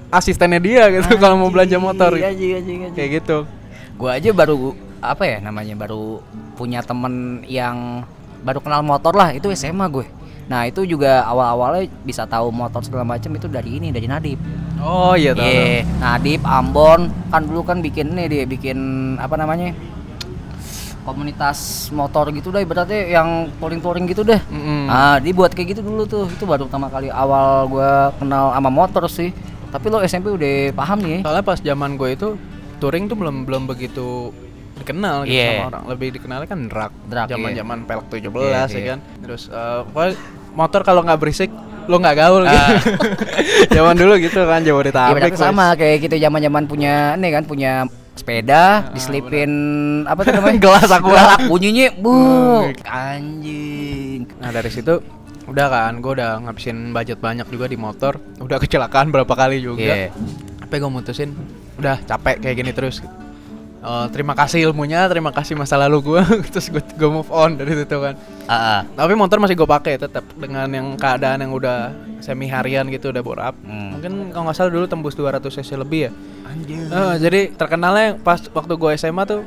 asistennya dia gitu kalau mau belanja motor anjing, anjing, anjing. kayak gitu Gua aja baru apa ya namanya baru punya temen yang baru kenal motor lah itu SMA gue. Nah itu juga awal-awalnya bisa tahu motor segala macam itu dari ini dari Nadib. oh iya tahu, tahu. Iya, Nadib, Ambon kan dulu kan bikin nih dia bikin apa namanya komunitas motor gitu deh berarti yang touring-touring gitu deh. Mm-mm. Ah, dia buat kayak gitu dulu tuh. Itu baru pertama kali awal gua kenal sama motor sih. Tapi lo SMP udah paham nih. Soalnya pas zaman gue itu touring tuh belum belum begitu dikenal gitu Iya. sama orang. Lebih dikenalnya kan drag. Drag, iya. Zaman-zaman pelek 17 Iya, ya iya. kan. Terus eh, pokoknya motor kalau nggak berisik lo nggak gaul gitu. Ah. zaman dulu gitu kan Iya Jabodetabek. berarti wes. sama kayak kita zaman-zaman punya nih kan punya sepeda diselipin apa tuh namanya Gelas. Gelas aqua, bunyinya bu Hmm. anjing Nah dari situ udah kan gue udah ngabisin budget banyak juga di motor. Udah kecelakaan berapa kali juga. Iya. Sampai gue mutusin udah capek kayak gini terus. Eh, terima kasih ilmunya, terima kasih masa lalu gue, terus gue gue move on dari situ kan. Ah, ah. Tapi motor masih gue pakai tetap dengan yang keadaan yang udah semi harian gitu udah bore up. Hmm. Mungkin kalau nggak salah dulu tembus 200 cc lebih ya. anjing Eh, jadi terkenalnya pas waktu gue SMA tuh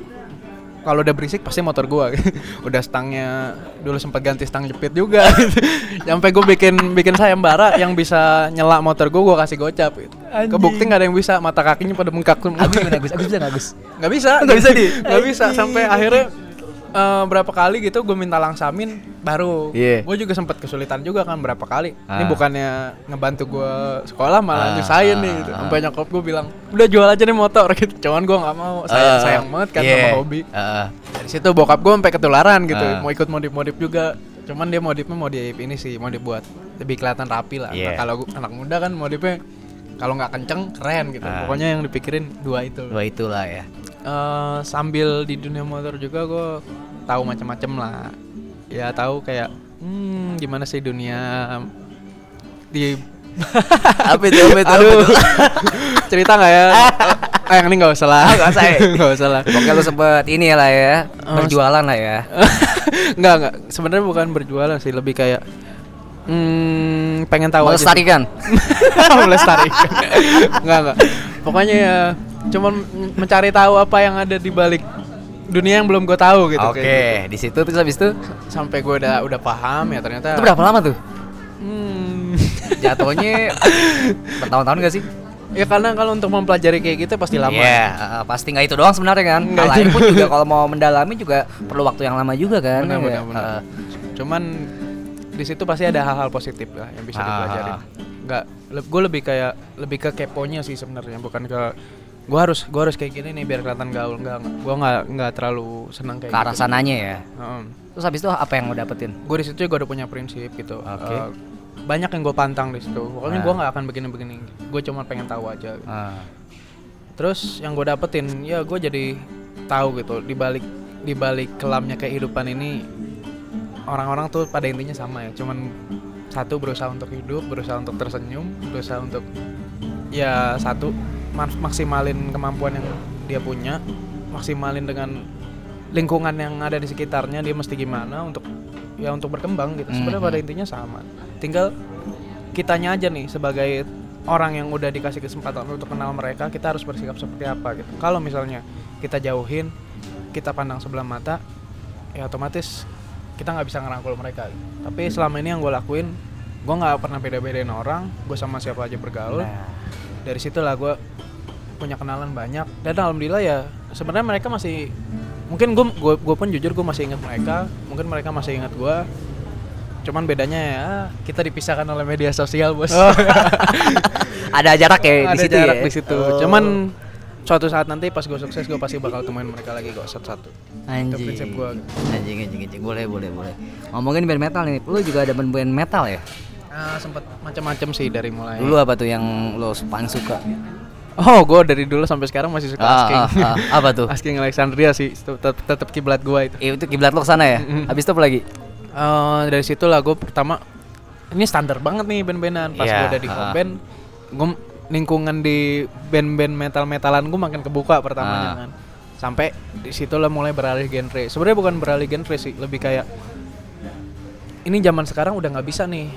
kalau udah berisik pasti motor gua. Udah stangnya dulu sempat ganti stang jepit juga. Sampai gue bikin bikin sayembara yang bisa nyela motor gua gua kasih gocap gitu. kebukti nggak ada yang bisa mata kakinya pada bengkak. Semua Agus Agus Agus nggak nggak bisa. Nggak bisa di? nggak bisa sampai akhirnya eh, berapa kali gitu gue minta langsamin baru Iya. gue juga sempat kesulitan juga kan berapa kali ini Ah. bukannya ngebantu gue sekolah Ah, malah nyusahin nih ah, gitu. ah. sampai nyokap gue bilang udah jual aja nih motor gitu cuman gue nggak mau sayang Ah, sayang banget kan iya. sama hobi Ah, ah. dari situ bokap gue sampai ketularan gitu Ah. mau ikut modif modif juga cuman dia modifnya modif ini sih modif buat lebih kelihatan rapi lah. Nah, kalau anak muda kan modifnya kalau nggak kenceng keren gitu Ah. pokoknya yang dipikirin dua itu dua itulah ya Eh, sambil di dunia motor juga gue tahu macam-macam lah. Ya tahu kayak hmm, gimana sih dunia di apa itu apa itu aduh. cerita nggak ya? Eh yang ini nggak usah lah. Ah, nggak usah ya? nggak usah lah. Pokoknya lu sempet ini lah ya. Berjualan lah ya. Nggak nggak. Sebenarnya bukan berjualan sih lebih kayak hmm, pengen tahu melestarikan. Melestarikan. Nggak nggak. Pokoknya ya cuman mencari tahu apa yang ada di balik dunia yang belum gue tahu gitu oke kayak gitu. di situ terus habis itu sampai gue udah udah paham ya ternyata itu berapa lama tuh Hmm. jatuhnya bertahun-tahun gak sih ya karena kalau untuk mempelajari kayak gitu pasti lama Iya, uh, pasti nggak itu doang sebenarnya kan. Itu lain pun juga kalau mau mendalami juga perlu waktu yang lama juga kan. benar ya benar nggak? benar Uh, cuman di situ pasti ada hal-hal positif lah yang bisa Ah. dipelajari nggak gue lebih kayak lebih ke keponya sih sebenarnya bukan ke gue harus gue harus kayak gini nih biar kelihatan gaul nggak gue nggak nggak terlalu senang kayak ke arah gitu. sananya ya. Heeh. Terus habis itu apa yang lo dapetin? gue di situ juga udah punya prinsip gitu Oke. Eh, banyak yang gue pantang di situ pokoknya Ah. gue nggak akan begini-begini gue cuma pengen tahu aja gitu. Uh, terus yang gue dapetin ya gue jadi tahu gitu di balik di balik kelamnya kehidupan ini orang-orang tuh pada intinya sama ya cuman satu berusaha untuk hidup berusaha untuk tersenyum berusaha untuk ya satu maksimalin kemampuan yang dia punya maksimalin dengan lingkungan yang ada di sekitarnya dia mesti gimana untuk ya untuk berkembang gitu. Sebenarnya Mhm. pada intinya sama. Tinggal kitanya aja nih sebagai orang yang udah dikasih kesempatan untuk kenal mereka kita harus bersikap seperti apa gitu. Kalau misalnya kita jauhin kita pandang sebelah mata ya otomatis kita nggak bisa ngerangkul mereka gitu. tapi selama ini yang gue lakuin gue nggak pernah beda-bedain orang gue sama siapa aja bergaul. Nah, dari situlah gue punya kenalan banyak dan alhamdulillah ya sebenarnya mereka masih mungkin gue gue pun jujur gue masih ingat mereka mungkin mereka masih ingat gue cuman bedanya ya kita dipisahkan oleh media sosial bos ada jarak ya di ada situ jarak ya. di situ Oh. cuman suatu saat nanti pas gue sukses gue pasti bakal temuin mereka lagi kok satu-satu Anjing. prinsip gua. Anjing, anjing, anjing. Boleh, boleh, boleh. Ngomongin band metal nih. Lu juga ada band band metal ya? Ah sempet macam-macam sih dari mulai Dulu apa tuh yang lo paling suka? oh gue dari dulu sampai sekarang masih suka Ah, asking ah, ah. Apa tuh? asking Alexandria sih tetap tetap kiblat gue itu Eh, itu kiblat lo ke sana ya? Mm-mm. Habis itu apa lagi? Eh, dari situ lah gue pertama ini standar banget nih band-bandan pas Iya, gue udah di ah. band gue lingkungan di band-band metal-metalan gue makin kebuka pertamanya Ah. kan sampai di situ lah mulai beralih genre sebenarnya bukan beralih genre sih lebih kayak ini zaman sekarang udah nggak bisa nih.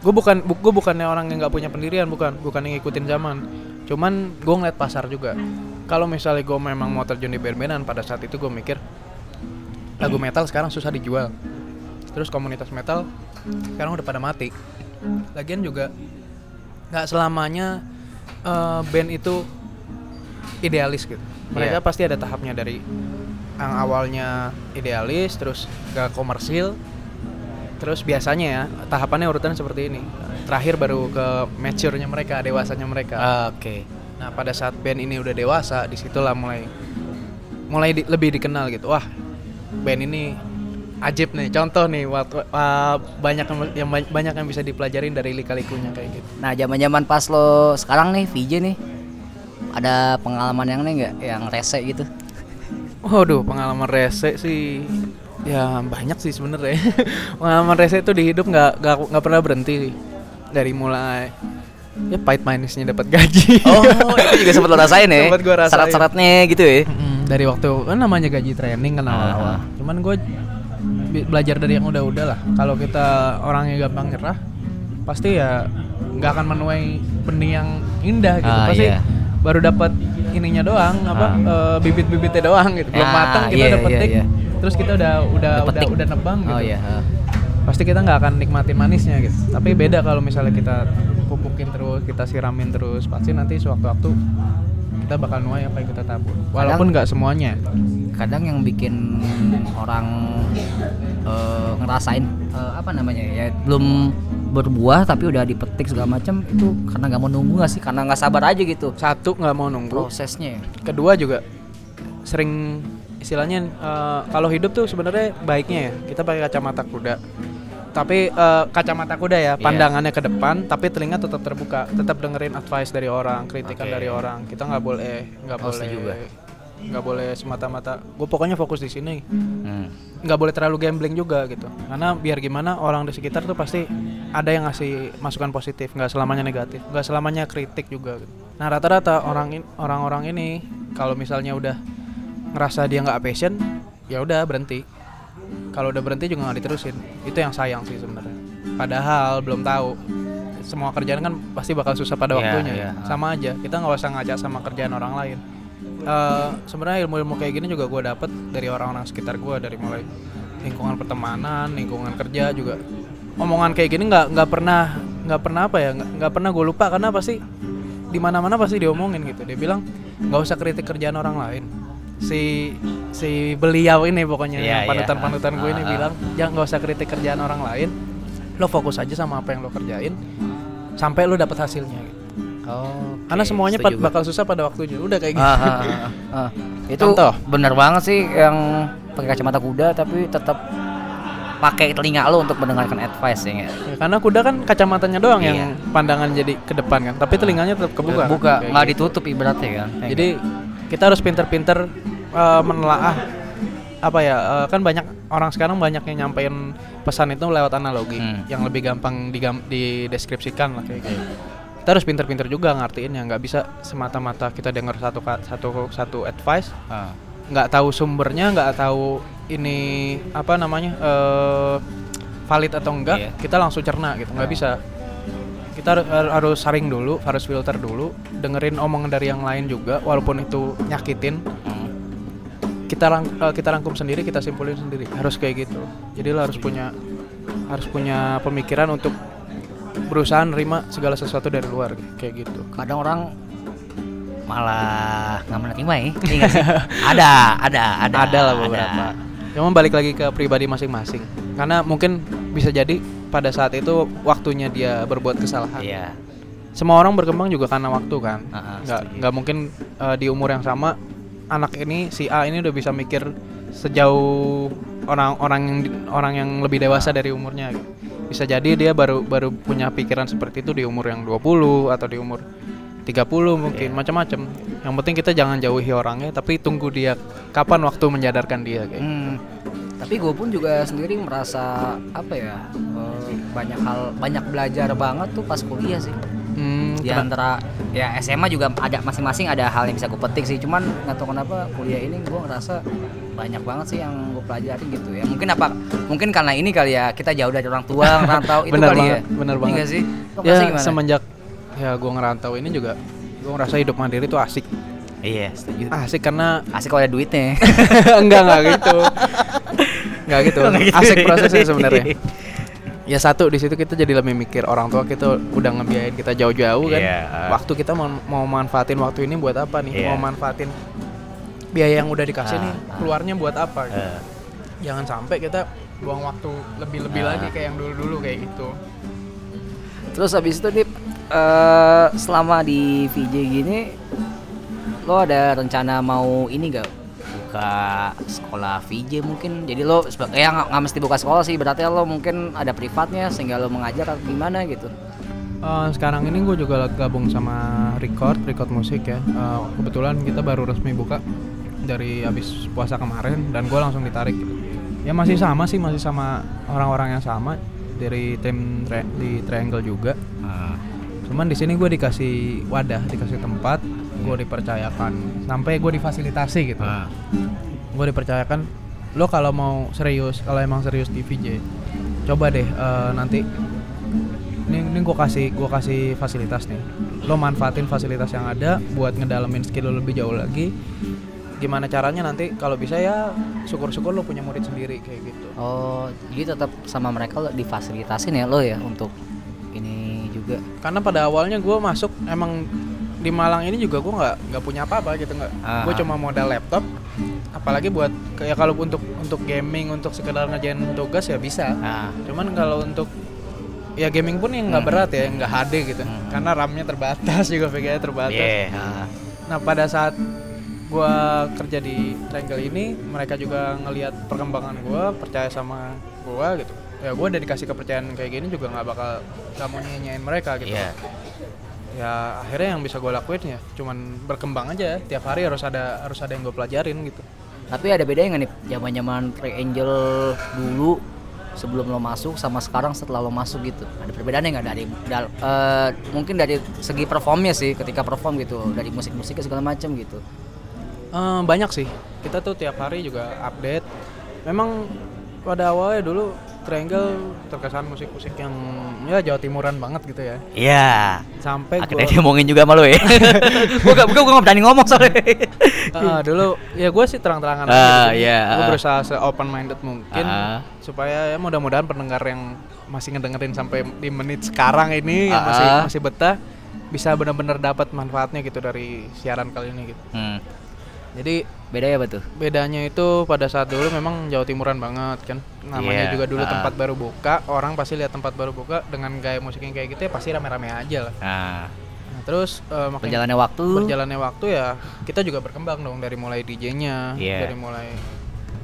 Gue bukan bu, gue bukannya orang yang nggak punya pendirian bukan bukan yang ngikutin zaman. Cuman gue ngeliat pasar juga. Kalau misalnya gue memang mau terjun di band-bandan pada saat itu gue mikir lagu metal sekarang susah dijual. Terus komunitas metal sekarang udah pada mati. Lagian juga nggak selamanya eh, band itu idealis gitu. Mereka Iya. pasti ada tahapnya dari yang awalnya idealis terus ke komersil terus biasanya ya tahapannya urutan seperti ini terakhir baru ke mature-nya mereka dewasanya mereka Oke. Nah pada saat band ini udah dewasa, di situlah mulai mulai di- lebih dikenal gitu. Wah band ini ajib nih. Contoh nih, waktu uh, banyak yang, yang ba- banyak yang bisa dipelajarin dari lika-likunya kayak gitu. Nah, zaman-zaman pas lo sekarang nih VJ nih ada pengalaman yang nih nggak yang rese gitu? Waduh pengalaman rese sih ya banyak sih sebenarnya. pengalaman rese itu di hidup nggak nggak nggak pernah berhenti sih. Dari mulai ya pahit manisnya dapat gaji. Oh, itu juga sempat lo rasain ya? Sempet gua rasain. Syarat-syaratnya gitu ya? Mm, dari waktu kan namanya gaji training kan awal-awal. Ah. Cuman gue belajar dari yang udah-udah lah. Kalau kita orangnya gampang nyerah, pasti ya nggak akan menuai benih yang indah gitu. Ah, pasti iya. baru dapat ininya doang, apa Ah. eh, bibit-bibitnya doang gitu. Belum Ah, matang kita udah iya, petik, iya. Terus kita udah udah Udah udah udah nebang gitu. Oh iya. Pasti kita nggak akan nikmatin manisnya gitu. Tapi beda kalau misalnya kita pupukin terus, kita siramin terus, pasti nanti sewaktu-waktu kita bakal nuai apa yang kita tabur. Walaupun nggak semuanya. Kadang yang bikin orang eh, ngerasain eh, apa namanya ya belum berbuah tapi udah dipetik segala macam itu karena nggak mau nunggu nggak sih? Karena nggak sabar aja gitu Satu nggak mau nunggu. prosesnya. ya. Kedua juga sering istilahnya eh, kalau hidup tuh sebenarnya baiknya ya kita pakai kacamata kuda. Tapi eh, kacamata kuda ya, Iya. pandangannya ke depan, tapi telinga tetap terbuka, tetap dengerin advice dari orang, kritikan Oke. dari orang. Kita nggak boleh, nggak Oh, boleh, gua. nggak boleh semata-mata. Gue pokoknya fokus di sini. Hmm. nggak boleh terlalu gambling juga gitu karena biar gimana orang di sekitar tuh pasti ada yang ngasih masukan positif nggak selamanya negatif nggak selamanya kritik juga gitu. nah rata-rata orang in- orang-orang ini kalau misalnya udah ngerasa dia nggak passion ya udah berhenti. Kalau udah berhenti juga nggak diterusin. Itu yang sayang sih sebenarnya. Padahal belum tahu. Semua kerjaan kan pasti bakal susah pada Iya, waktunya. iya. sama aja. Kita nggak usah ngajak sama kerjaan orang lain. Eh, sebenarnya ilmu-ilmu kayak gini juga gue dapet dari orang-orang sekitar gue dari mulai lingkungan pertemanan lingkungan kerja juga. Omongan kayak gini nggak nggak pernah nggak pernah apa ya? Nggak nggak pernah gue lupa. Karena pasti di mana-mana pasti diomongin gitu. Dia bilang nggak usah kritik kerjaan orang lain si si beliau ini pokoknya yang iya. panutan-panutan gue ini Ah, ah. bilang jangan nggak usah kritik kerjaan orang lain lo fokus aja sama apa yang lo kerjain sampai lo dapet hasilnya gitu. Oh, karena oke, semuanya setuju pa- gua. bakal susah pada waktunya udah kayak gitu Ah, ah, ah, ah. Itu Contoh. bener banget sih yang pakai kacamata kuda tapi tetap pakai telinga lo untuk mendengarkan advice ya? Ya, karena kuda kan kacamatanya doang Iya. yang pandangan jadi ke depan kan tapi telinganya tetap kebuka kan? Buka, nggak gitu. ditutup ibaratnya kan. Kayak jadi kita harus pinter-pinter eh, menelaah apa ya eh, kan banyak orang sekarang banyak yang nyampein pesan itu lewat analogi Hmm. yang lebih gampang digam- dideskripsikan lah kayak gitu kita harus pinter-pinter juga ngartiin ya nggak bisa semata-mata kita dengar satu satu satu advice Ah. nggak tahu sumbernya nggak tahu ini apa namanya eh valid atau enggak Iya. kita langsung cerna gitu nggak Ah. bisa kita har- har- harus saring dulu harus filter dulu dengerin omongan dari yang lain juga walaupun itu nyakitin kita rang- eh, kita rangkum sendiri kita simpulin sendiri harus kayak gitu jadi lo harus punya harus punya pemikiran untuk berusaha nerima segala sesuatu dari luar kayak gitu Kadang orang malah nggak menerima ya. Iya sih? ada, ada, ada. ada lah beberapa cuma balik lagi ke pribadi masing-masing karena mungkin bisa jadi pada saat itu waktunya dia berbuat kesalahan Iya. semua orang berkembang juga karena waktu kan Ah, ah, nggak nggak mungkin eh, di umur yang sama anak ini si A ini udah bisa mikir sejauh orang-orang yang orang yang lebih dewasa dari umurnya gitu. bisa jadi dia baru baru punya pikiran seperti itu di umur yang 20 atau di umur 30 mungkin Iya. macam-macam yang penting kita jangan jauhi orangnya tapi tunggu dia kapan waktu menyadarkan dia kayak Hmm. Tapi gue pun juga sendiri merasa apa ya eh, banyak hal banyak belajar banget tuh pas kuliah sih. Hmm, Di antara ya SMA juga ada masing-masing ada hal yang bisa gue petik sih. Cuman nggak tahu kenapa kuliah ini gue ngerasa banyak banget sih yang gue pelajari gitu ya. Mungkin apa? Mungkin karena ini kali ya kita jauh dari orang tua ngerantau itu Bener kali banget, ya. bener Iya banget. sih? Lo ya gimana? semenjak ya gue ngerantau ini juga gue ngerasa hidup mandiri tuh asik Iya setuju. asik karena Asik kalau ada duitnya. enggak enggak gitu enggak gitu Nggak gitu. asik prosesnya sebenarnya ya satu di situ kita jadi lebih mikir orang tua kita udah ngebiayain kita jauh-jauh kan Iya. waktu kita mau mau manfaatin waktu ini buat apa nih Iya. mau manfaatin biaya yang udah dikasih Ah, nih ah. keluarnya buat apa gitu. Eh, jangan sampai kita buang waktu lebih-lebih Ah. lagi kayak yang dulu-dulu kayak gitu Terus habis itu Dip, eh selama di VJ gini lo ada rencana mau ini gak buka sekolah VJ mungkin jadi lo ya nggak mesti buka sekolah sih berarti lo mungkin ada privatnya sehingga lo mengajar atau gimana gitu Eh, sekarang ini gue juga gabung sama record, record musik ya. Eh, kebetulan kita baru resmi buka dari habis puasa kemarin dan gue langsung ditarik. Gitu. Ya masih sama sih, masih sama orang-orang yang sama dari tim tri- di Triangle juga. Cuman di sini gue dikasih wadah, dikasih tempat, gue dipercayakan. Sampai gue difasilitasi gitu. Gue dipercayakan lo kalau mau serius, kalau emang serius di VJ, coba deh eh, nanti ini ini gue kasih gua kasih fasilitas nih. Lo manfaatin fasilitas yang ada buat ngedalamin skill lo lebih jauh lagi. Gimana caranya nanti kalau bisa ya syukur-syukur lo punya murid sendiri kayak gitu. Oh jadi tetap sama mereka lo difasilitasin ya lo ya untuk ini juga? Karena pada awalnya gue masuk emang di Malang ini juga gue nggak nggak punya apa-apa gitu nggak Ah. gue cuma modal laptop apalagi buat kayak kalau untuk untuk gaming untuk sekedar ngerjain tugas ya bisa nah cuman kalau untuk ya gaming pun yang nggak Hmm. berat ya nggak HD gitu Hmm. karena RAM-nya terbatas juga VGA terbatas yeah. nah pada saat gua kerja di Triangle ini mereka juga ngelihat perkembangan gua percaya sama gua gitu ya gua udah dikasih kepercayaan kayak gini juga nggak bakal mau nyanyain mereka gitu Iya. Ya akhirnya yang bisa gue lakuin ya cuman berkembang aja tiap hari harus ada harus ada yang gue pelajarin gitu. Tapi ada bedanya nggak nih zaman-zaman Triangle dulu sebelum lo masuk sama sekarang setelah lo masuk gitu? Ada perbedaannya nggak? Dari dal- eh, mungkin dari segi performnya sih ketika perform gitu dari musik-musiknya segala macam gitu. Eh, banyak sih. Kita tuh tiap hari juga update. Memang pada awalnya dulu Triangle terkesan musik-musik yang ya Jawa Timuran banget gitu ya Iya. sampai Akhirnya gue dia ngomongin juga sama lo ya. gua gak, gua, gua gak berani ngomong soalnya. dulu ya gue sih terang-terangan Ah, gitu. iya, gue ah. berusaha se open minded mungkin Ah. supaya ya mudah-mudahan pendengar yang masih ngedengerin sampai di menit sekarang ini yang Ah. masih masih betah bisa benar-benar dapat manfaatnya gitu dari siaran kali ini gitu Hmm. Jadi Beda ya betul. bedanya itu pada saat dulu memang Jawa Timuran banget kan namanya Iya, juga dulu ah. tempat baru buka orang pasti lihat tempat baru buka dengan gaya musik yang kayak gitu ya pasti rame-rame aja lah Nah, nah, terus eh, makin berjalannya waktu. berjalannya waktu ya kita juga berkembang dong dari mulai DJ-nya Iya. dari mulai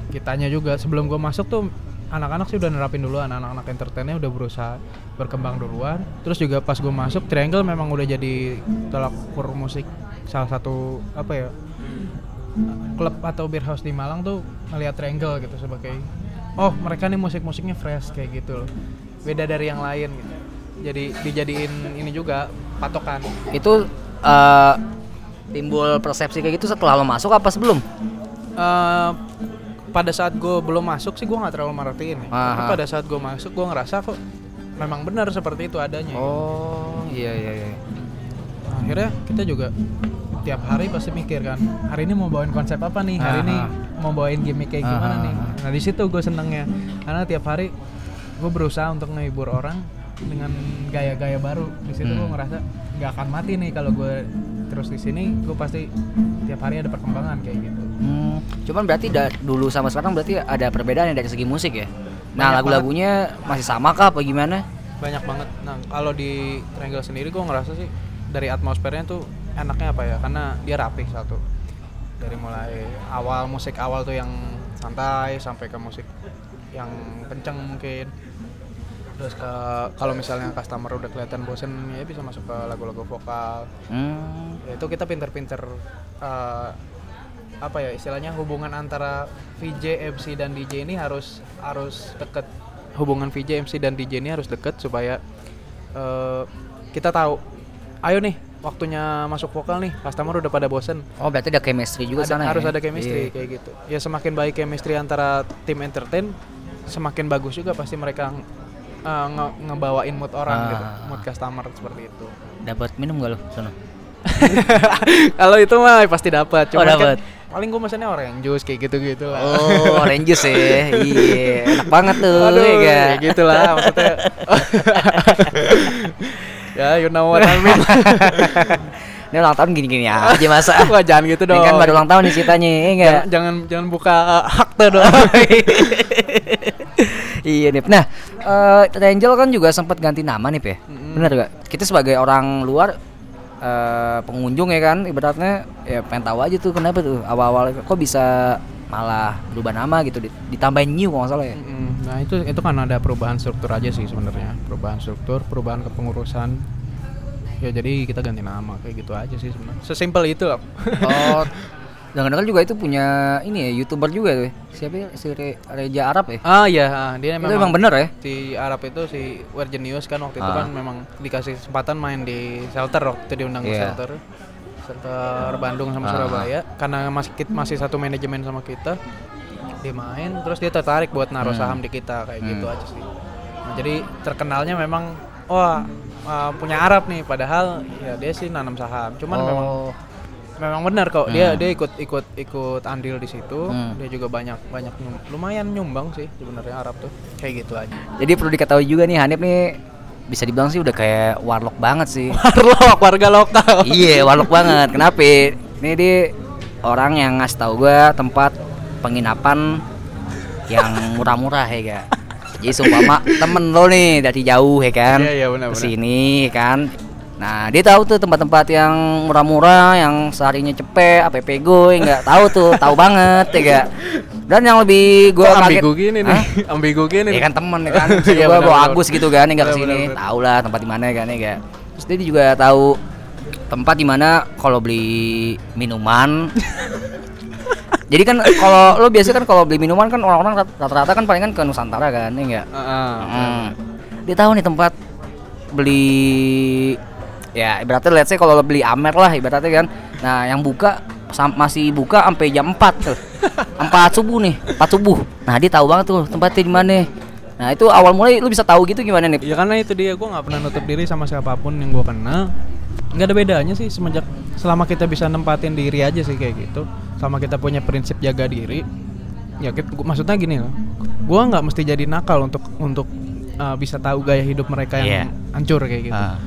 kitanya juga sebelum gue masuk tuh anak-anak sih udah nerapin dulu anak-anak entertainnya udah berusaha berkembang duluan terus juga pas gue masuk Triangle memang udah jadi tolak ukur musik salah satu apa ya klub atau beer house di Malang tuh ngelihat Triangle gitu sebagai oh mereka nih musik-musiknya fresh kayak gitu loh beda dari yang lain gitu jadi dijadiin ini juga patokan Itu eh, timbul persepsi kayak gitu setelah lo masuk apa sebelum? Eh, pada saat gue belum masuk sih gue nggak terlalu merhatiin ya. Tapi pada saat gue masuk gue ngerasa kok memang benar seperti itu adanya. Oh, iya iya iya. Akhirnya kita juga tiap hari pasti mikir kan, hari ini mau bawain konsep apa nih? Hari ini mau bawain gimmick kayak gimana nih? Nah di situ gue senengnya, karena tiap hari gue berusaha untuk ngehibur orang dengan gaya-gaya baru. Di situ gue Hmm. ngerasa nggak akan mati nih kalau gue terus di sini. Gue pasti tiap hari ada perkembangan kayak gitu. Hmm, cuman berarti da- dulu sama sekarang berarti ada perbedaan ya dari segi musik ya. Nah lagu-lagunya masih sama kah apa gimana? banyak banget nah kalau di Triangle sendiri gue ngerasa sih dari atmosfernya tuh enaknya apa ya? Karena dia rapi satu. Dari mulai awal musik awal tuh yang santai sampai ke musik yang kenceng mungkin. Terus ke kalau misalnya customer udah kelihatan bosen ya bisa masuk ke lagu-lagu vokal. Hmm. ya itu kita pinter-pinter eh, apa ya istilahnya hubungan antara VJ MC dan DJ ini harus harus deket. Hubungan VJ MC dan DJ ini harus deket supaya eh, kita tahu ayo nih waktunya masuk vokal nih customer udah pada bosen Oh berarti ada chemistry juga Ada- sana harus ya? ada chemistry Iya. kayak gitu ya semakin baik chemistry antara tim entertain semakin bagus juga pasti mereka eh, nge- ngebawain mood orang gitu Ah. mood customer seperti itu Dapat minum gak lo sana? kalau itu mah pasti dapat Oh, Cuman kan paling gue mesennya orange juice kayak gitu gitu lah Oh, orange juice ya. Iya, enak banget tuh. Aduh, ya ya nggak? gitu lah maksudnya. ya, you know what I mean. Ini ulang tahun gini-gini aja masa. Wah, jangan gitu Ini dong. kan baru ulang tahun nih ceritanya, ya enggak? jangan, jangan jangan buka uh, hakte dong. iya nih. Nah, eh Angel kan juga sempat ganti nama nih, Pe. Mm-mm. Benar gak? Kita sebagai orang luar eh pengunjung ya kan, ibaratnya ya pengen tahu aja tuh kenapa tuh awal-awal kok bisa malah berubah nama gitu di- ditambahin new kalau nggak salah ya. Mm, nah, itu itu kan ada perubahan struktur aja sih sebenarnya. Perubahan struktur, perubahan kepengurusan. Ya jadi kita ganti nama kayak gitu aja sih sebenarnya. Sesimpel itu loh. Oh, jangan-jangan juga itu punya ini ya youtuber juga tuh. Siapa ya? Si Re- Reja Arab ya? ah iya, ah, dia Itu memang emang bener ya? si Arab itu si News kan waktu itu Ah. kan memang dikasih kesempatan main di shelter waktu itu diundang ke Iya. shelter shelter Bandung sama Ah. Surabaya karena masih masih satu manajemen sama kita dia main terus dia tertarik buat naruh Hmm. saham di kita kayak gitu Hmm. aja sih nah, jadi terkenalnya memang wah uh, punya Arab nih padahal ya dia sih nanam saham cuman memang Oh. memang benar kok dia Hmm. dia ikut ikut ikut andil di situ Hmm. dia juga banyak banyak nyum- lumayan nyumbang sih sebenarnya Arab tuh kayak gitu aja Jadi perlu diketahui juga nih Hanif nih bisa dibilang sih udah kayak warlock banget sih. warlock warga lokal iya, warlock banget. Kenapa? Ini dia orang yang ngasih tahu gua tempat penginapan yang murah-murah ya ga. Jadi sumpama temen lo nih dari jauh ya kan. Iya, iya, benar, ke benar. sini kan. Nah, dia tahu tuh tempat-tempat yang murah-murah, yang seharinya cepet, apa goy, nggak tahu tuh, tahu banget ya ga. Dan yang lebih gua Kok kaget, ambigu gini nih ambigu gini Ya kan temen ya kan. Iya, gua benar, bawa. Agus gitu kan yang nggak Benar, ke sini. Tahu lah tempat di mana kan ya ga. Terus dia juga tahu tempat di mana kalau beli minuman Jadi kan kalau lo biasa kan kalau beli minuman kan orang-orang rat- rata-rata kan palingan ke Nusantara kan, ya enggak? Heeh. Hmm. Dia tahu nih tempat beli ya ibaratnya let's say kalau beli Amer lah ibaratnya kan. Nah, yang buka masih buka sampai jam 4 tuh. 4 subuh nih, 4 subuh. Nah, dia tahu banget tuh tempatnya di mana. Nah, itu awal mulai lu bisa tahu gitu gimana nih? Ya karena itu dia gue nggak pernah nutup diri sama siapa pun yang gue kenal. Nggak ada bedanya sih semenjak selama kita bisa nempatin diri aja sih kayak gitu. Selama kita punya prinsip jaga diri. Ya kita, gua- maksudnya gini loh. Gue nggak mesti jadi nakal untuk untuk uh, bisa tahu gaya hidup mereka yang Iya. hancur kayak gitu. Ah.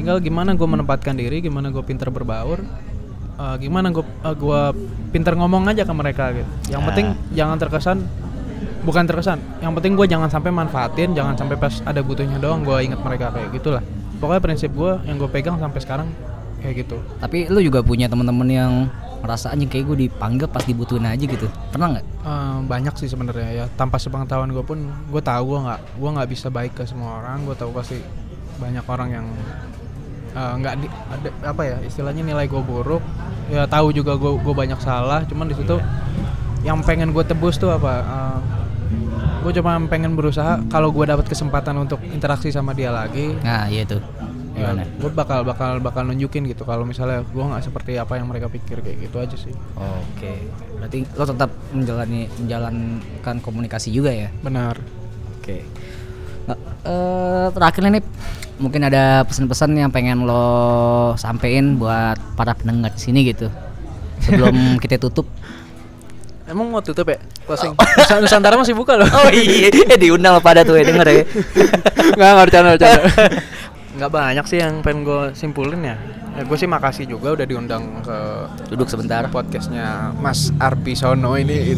Tinggal gimana gue menempatkan diri gimana gue pinter berbaur uh, gimana gue gua pinter ngomong aja ke mereka gitu yang Ah. penting jangan terkesan bukan terkesan yang penting gue jangan sampai manfaatin jangan sampai pas ada butuhnya doang gue inget mereka kayak gitulah pokoknya prinsip gue yang gue pegang sampai sekarang kayak gitu Tapi lu juga punya teman-teman yang merasa anjing kayak gue dipanggil pas dibutuhin aja gitu. Pernah nggak? Uh, banyak sih sebenarnya ya tanpa sepengetahuan gue pun gue tahu gue nggak gue nggak bisa baik ke semua orang gue tahu pasti banyak orang yang uh, nggak di ada apa ya istilahnya nilai gue buruk ya tahu juga gue gue banyak salah cuman di situ yang pengen gue tebus tuh apa uh, gue cuma pengen berusaha kalau gue dapat kesempatan untuk interaksi sama dia lagi Nah, iya tuh. ya, gue bakal bakal bakal nunjukin gitu kalau misalnya gue nggak seperti apa yang mereka pikir kayak gitu aja sih Oke. Berarti lo tetap menjalani menjalankan komunikasi juga ya? benar Oke. Nah, eh, terakhir nih mungkin ada pesan-pesan yang pengen lo sampein buat para pendengar di sini gitu. Sebelum kita tutup. Emang mau tutup ya? Closing. Nusa- Nusantara masih buka loh. Oh iya, eh, diundang lo pada tuh ya denger ya. Enggak, enggak bercanda, bercanda. nggak banyak sih yang pengen gue simpulin ya. ya gue sih makasih juga udah diundang ke Duduk sebentar. podcastnya Mas Arpi Sono ini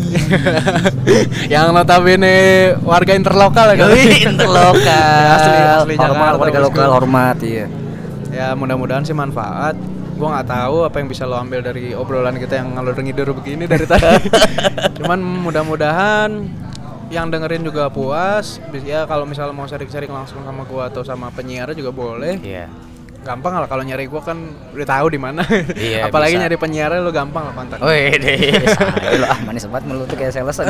yang notabene warga interlokal ya kali. Interlokal. asli asli hormat warga lokal hormat iya. ya mudah-mudahan sih manfaat gue nggak tahu apa yang bisa lo ambil dari obrolan kita yang ngalor ngidur begini dari tadi cuman mudah-mudahan yang dengerin juga puas ya kalau misalnya mau sharing-sharing langsung sama gua atau sama penyiar juga boleh Iya. gampang lah kalau nyari gua kan udah tahu di mana Iya, apalagi bisa. nyari penyiar lo gampang lah kontak deh, saya lo ah manis banget mulut tuh kayak sales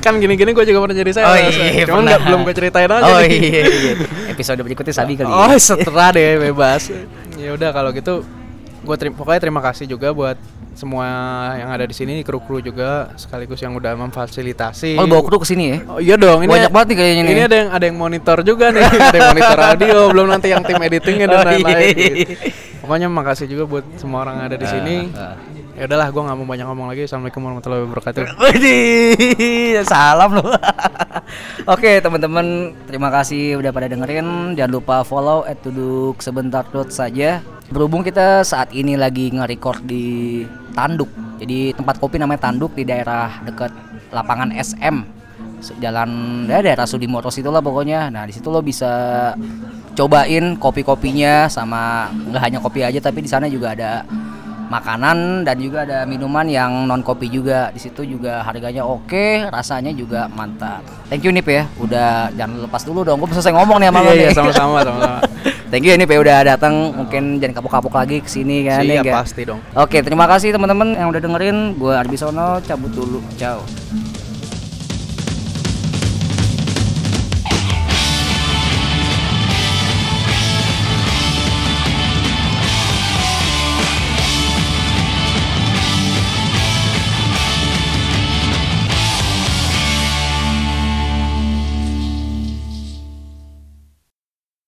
kan gini-gini gue juga pernah jadi saya Oh iya, cuman nggak belum gue ceritain aja Oh iya, iya. Episode berikutnya Sabi kali. Oh ya. setelah deh bebas. ya udah kalau gitu gue terim pokoknya terima kasih juga buat semua yang ada di sini kru-kru juga sekaligus yang udah memfasilitasi. Oh bawa kru ke sini ya? Oh, iya dong, ini Banyak banget nih kayaknya nih. Ini ada yang ada yang monitor juga nih, ada yang monitor audio, belum nanti yang tim editingnya dan Oh, iya. lain-lain. gitu. Pokoknya makasih juga buat semua orang yang ada di Ah, sini. ah. Ya udahlah, gue nggak mau banyak ngomong lagi. Assalamualaikum warahmatullahi wabarakatuh. Salam loh. Oke teman-teman, terima kasih udah pada dengerin. Jangan lupa follow at duduk sebentar dot saja. Berhubung kita saat ini lagi nge-record di Tanduk. Jadi tempat kopi namanya Tanduk di daerah dekat lapangan SM. Jalan ya, daerah Sudimotos itulah pokoknya. Nah, di situ lo bisa cobain kopi-kopinya sama nggak hanya kopi aja tapi di sana juga ada makanan dan juga ada minuman yang non kopi juga. Di situ juga harganya oke rasanya juga mantap. Thank you Nip ya. Udah jangan lepas dulu dong. Gue selesai ngomong nih sama lo Iya, iya, nih. sama-sama, sama-sama. thank you ya Nip ya udah datang. Mungkin jangan kapok-kapok lagi ke sini kan ya Siap, nggak? pasti dong. oke terima kasih teman-teman yang udah dengerin. Gue Arbisono cabut dulu. Ciao